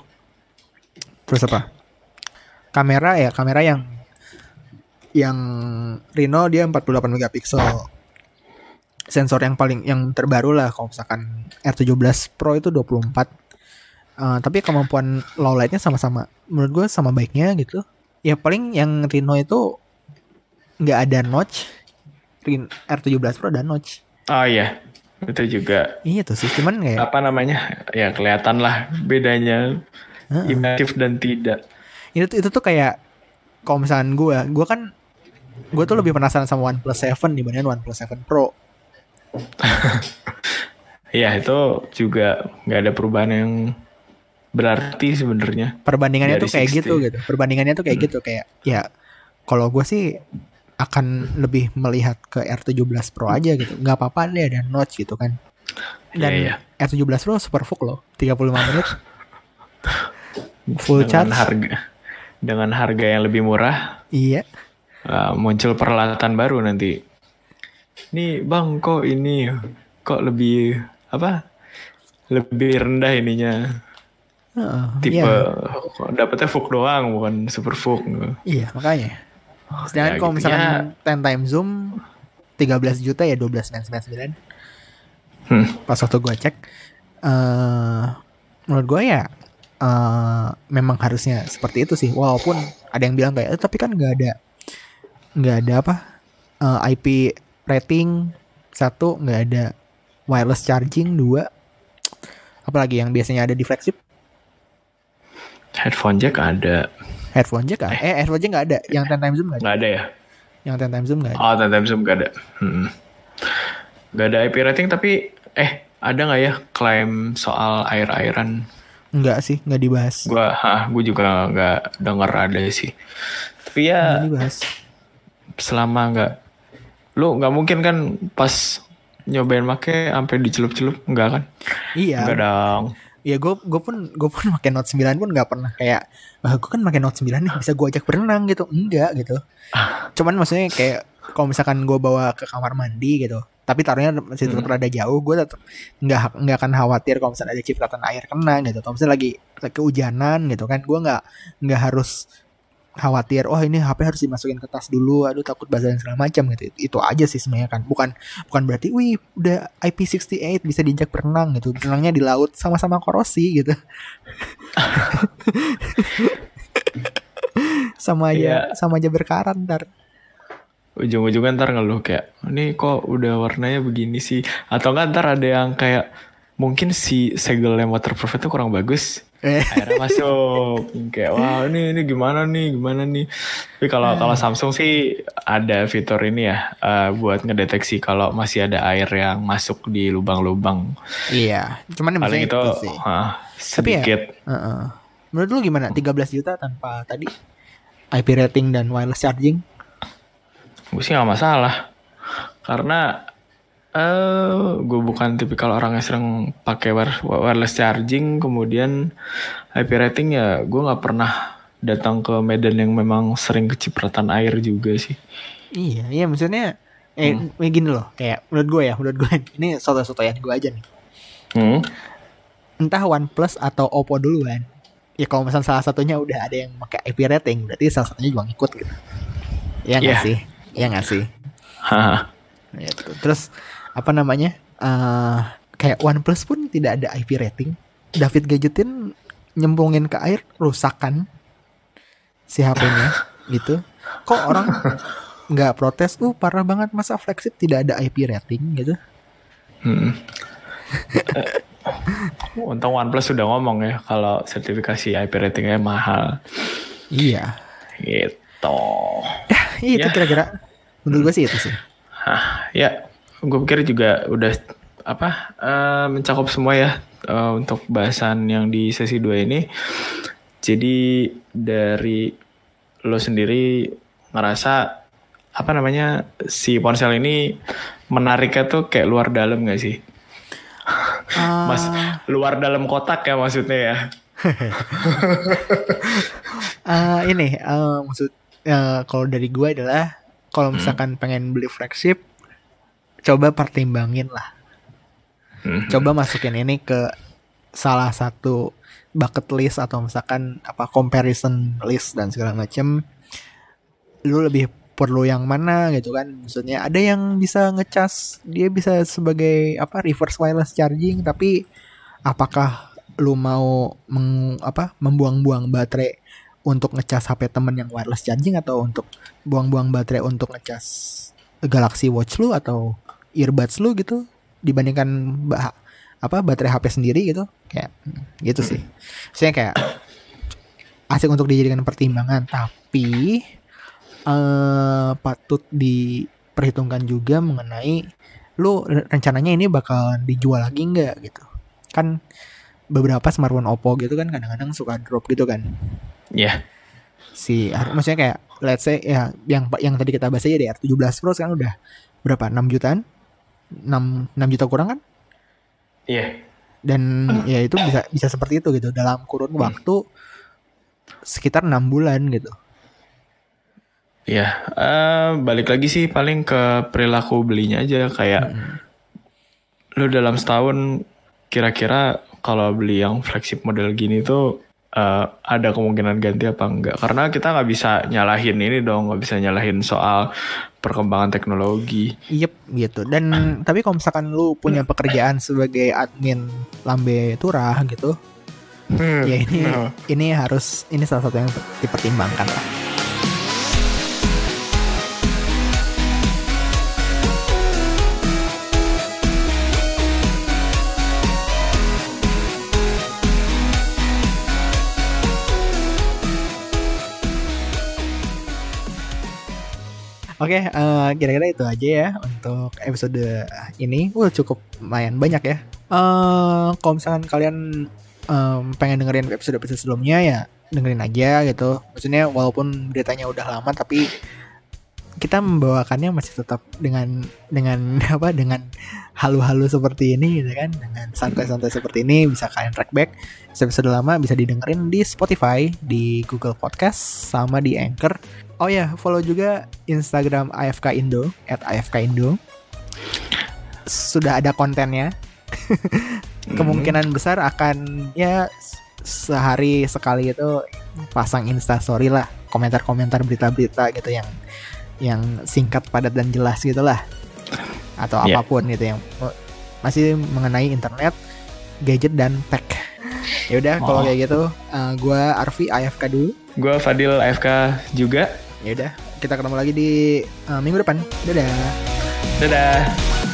Terus apa? Kamera ya, kamera yang yang Reno dia 48 megapiksel. sensor yang paling yang terbaru lah kalau misalkan R17 Pro itu 24 Eh, tapi kemampuan low lightnya sama-sama menurut gue sama baiknya gitu. Ya paling yang Reno itu nggak ada notch. Ren- R17 Pro ada notch. Oh iya, itu juga iya tuh sih cuman kayak apa namanya? Ya kelihatan lah bedanya. Imersif dan tidak. Itu itu tuh kayak kalau misalkan gue gue kan gue tuh lebih penasaran sama OnePlus 7 dibandingin OnePlus 7 Pro. Iya itu juga nggak ada perubahan yang berarti sebenarnya. perbandingannya Dari tuh kayak 60. gitu gitu. Perbandingannya tuh kayak gitu kayak ya kalau gue sih akan lebih melihat ke R17 Pro aja gitu. Nggak apa-apa deh ada notch gitu kan. Dan Iya, R17 Pro super full loh 35 menit. Full dengan charge. harga dengan harga yang lebih murah iya uh, muncul peralatan baru nanti. Nih bang kok ini kok lebih apa? Lebih rendah ininya. Heeh, Tipe iya, kok dapetnya Fug doang bukan Super Fug. iya makanya sedangkan Ya, kalau gitu. misalkan Ya. 10 time zoom 13 juta ya 12,999 Hmm. pas waktu gue cek eh menurut gue ya eh memang harusnya seperti itu sih walaupun ada yang bilang kayak "Eh, tapi kan nggak ada nggak ada apa eh, IP rating satu nggak ada wireless charging dua apalagi yang biasanya ada di flagship Headphone jack ada. headphone jack kan? eh headphone jack nggak ada yang 10 time zoom nggak ada Nggak ada ya? yang 10 time zoom nggak ada Oh, time zoom gak ada. Hmm. Gak ada IP rating tapi eh ada nggak ya klaim soal air-airan? Nggak sih nggak dibahas. Gua, ah, gue juga nggak denger ada sih. Tapi ya nggak dibahas. selama nggak, lu nggak mungkin kan pas nyobain make sampai dicelup-celup? Nggak kan? iya. Nggak dong. ya gue gue pun gue pun pakai Note 9 pun nggak pernah kayak ah gue kan pakai Note 9 nih bisa gue ajak berenang gitu. Enggak gitu. Cuman maksudnya kayak kalau misalkan gue bawa ke kamar mandi gitu tapi taruhnya masih tetap rada jauh gue tetap nggak nggak akan khawatir kalau misalnya ada cipratan air kena gitu. Kalau misalnya lagi lagi kehujanan gitu kan gue nggak nggak harus khawatir oh ini HP harus dimasukin ke tas dulu aduh takut basah dan segala macam gitu. Itu aja sih sebenarnya kan. Bukan bukan berarti wih udah IP68 bisa diajak berenang gitu. Berenangnya di laut sama-sama korosi gitu. Sama aja Iya. sama aja berkarat ntar Ujung-ujungnya ntar ngeluh kayak, ini kok udah warnanya begini sih? Atau nggak ntar ada yang kayak, mungkin si segel yang waterproof itu kurang bagus. eh. Akhirnya masuk. Kayak wah ini ini gimana nih gimana nih? Tapi kalau kalau Samsung sih ada fitur ini ya eh, buat ngedeteksi kalau masih ada air yang masuk di lubang-lubang. Iya cuman paling misalnya itu sih. ah, Tapi ya- sedikit. Heeh. menurut lu gimana? 13 juta tanpa tadi IP rating dan wireless charging gue sih nggak masalah karena eh gue bukan tipikal orang yang sering pakai wire- wireless charging kemudian IP rating ya gue nggak pernah datang ke medan yang memang sering kecipratan air juga sih Iya, iya maksudnya eh Hmm. gini loh, kayak menurut gue ya, menurut gue ini soto-sotoyan gue aja nih. hmm? Entah OnePlus atau Oppo duluan. Ya kalau misalnya salah satunya udah ada yang pakai IP rating, berarti salah satunya juga ngikut gitu. Nggak Iya. sih? Iya nggak sih? Gitu. Terus apa namanya? eh kayak OnePlus pun tidak ada IP rating. David gadgetin nyemplungin ke air rusak kan si HP-nya gitu. Kok orang nggak protes? Uh parah banget masa flagship tidak ada IP rating gitu. Hmm. Eh, Untung OnePlus sudah ngomong ya kalau sertifikasi IP ratingnya mahal Iya. gitu. Iya itu Ya. kira-kira menurut gue sih itu sih. Hah, ya, gue pikir juga udah apa eh, mencakup semua ya eh, untuk bahasan yang di sesi 2 ini. Jadi dari lo sendiri ngerasa apa namanya si ponsel ini menariknya tuh kayak luar dalam gak sih? Mas, luar dalam kotak ya maksudnya ya. Eh, ini eh, maksud eh, kalau dari gue adalah kalau misalkan pengen beli flagship coba pertimbangin lah. Hmm. Coba masukin ini ke salah satu bucket list atau misalkan apa comparison list dan segala macam. Lu lebih perlu yang mana gitu kan maksudnya ada yang bisa ngecas dia bisa sebagai apa reverse wireless charging tapi apakah lu mau meng, apa membuang-buang baterai untuk ngecas HP temen yang wireless charging atau untuk buang-buang baterai untuk ngecas Galaxy Watch lu atau earbuds lu gitu dibandingkan bah, apa baterai HP sendiri gitu? Kayak hmm, gitu sih. Saya kayak asik untuk dijadikan pertimbangan tapi eh patut diperhitungkan juga mengenai lu re- rencananya ini bakal dijual lagi nggak gitu? Kan beberapa smartphone Oppo gitu kan kadang-kadang suka drop gitu kan Ya. si maksudnya kayak let's say ya yang yang tadi kita bahas aja deh R17 Pro sekarang udah berapa? 6 jutaan? 6 6 juta kurang kan? Iya. dan ya itu bisa bisa seperti itu gitu dalam kurun waktu sekitar enam bulan gitu. Ya, eh, balik lagi sih paling ke perilaku belinya aja kayak lu dalam setahun kira-kira kalau beli yang flagship model gini tuh eh, ada kemungkinan ganti apa enggak? Karena kita nggak bisa nyalahin ini dong, nggak bisa nyalahin soal perkembangan teknologi. Yep gitu dan tapi kalau misalkan lu punya pekerjaan sebagai admin lambe turah gitu ya ini Nah, ini harus ini salah satu yang dipertimbangkan lah Oke, eh, kira-kira itu aja ya untuk episode ini. Wah, cukup lumayan banyak ya. Eh, kalau misalkan kalian em, pengen dengerin episode-episode sebelumnya ya dengerin aja gitu. Maksudnya walaupun beritanya udah lama tapi kita membawakannya masih tetap dengan dengan apa dengan halu-halu seperti ini gitu kan dengan santai-santai seperti ini bisa kalian track back episode lama bisa didengerin di Spotify di Google Podcast sama di Anchor oh ya follow juga Instagram AFK Indo at AFK Indo sudah ada kontennya kemungkinan besar akan ya sehari sekali itu pasang instastory lah komentar-komentar berita-berita gitu yang yang singkat padat dan jelas gitulah atau Iya. apa pun gitu yang masih mengenai internet gadget dan tech ya udah kalau Oh. kayak gitu eh, gua Arfi AFK dulu Gue Fadil AFK juga. Ya udah kita ketemu lagi di eh, minggu depan dadah Dadah.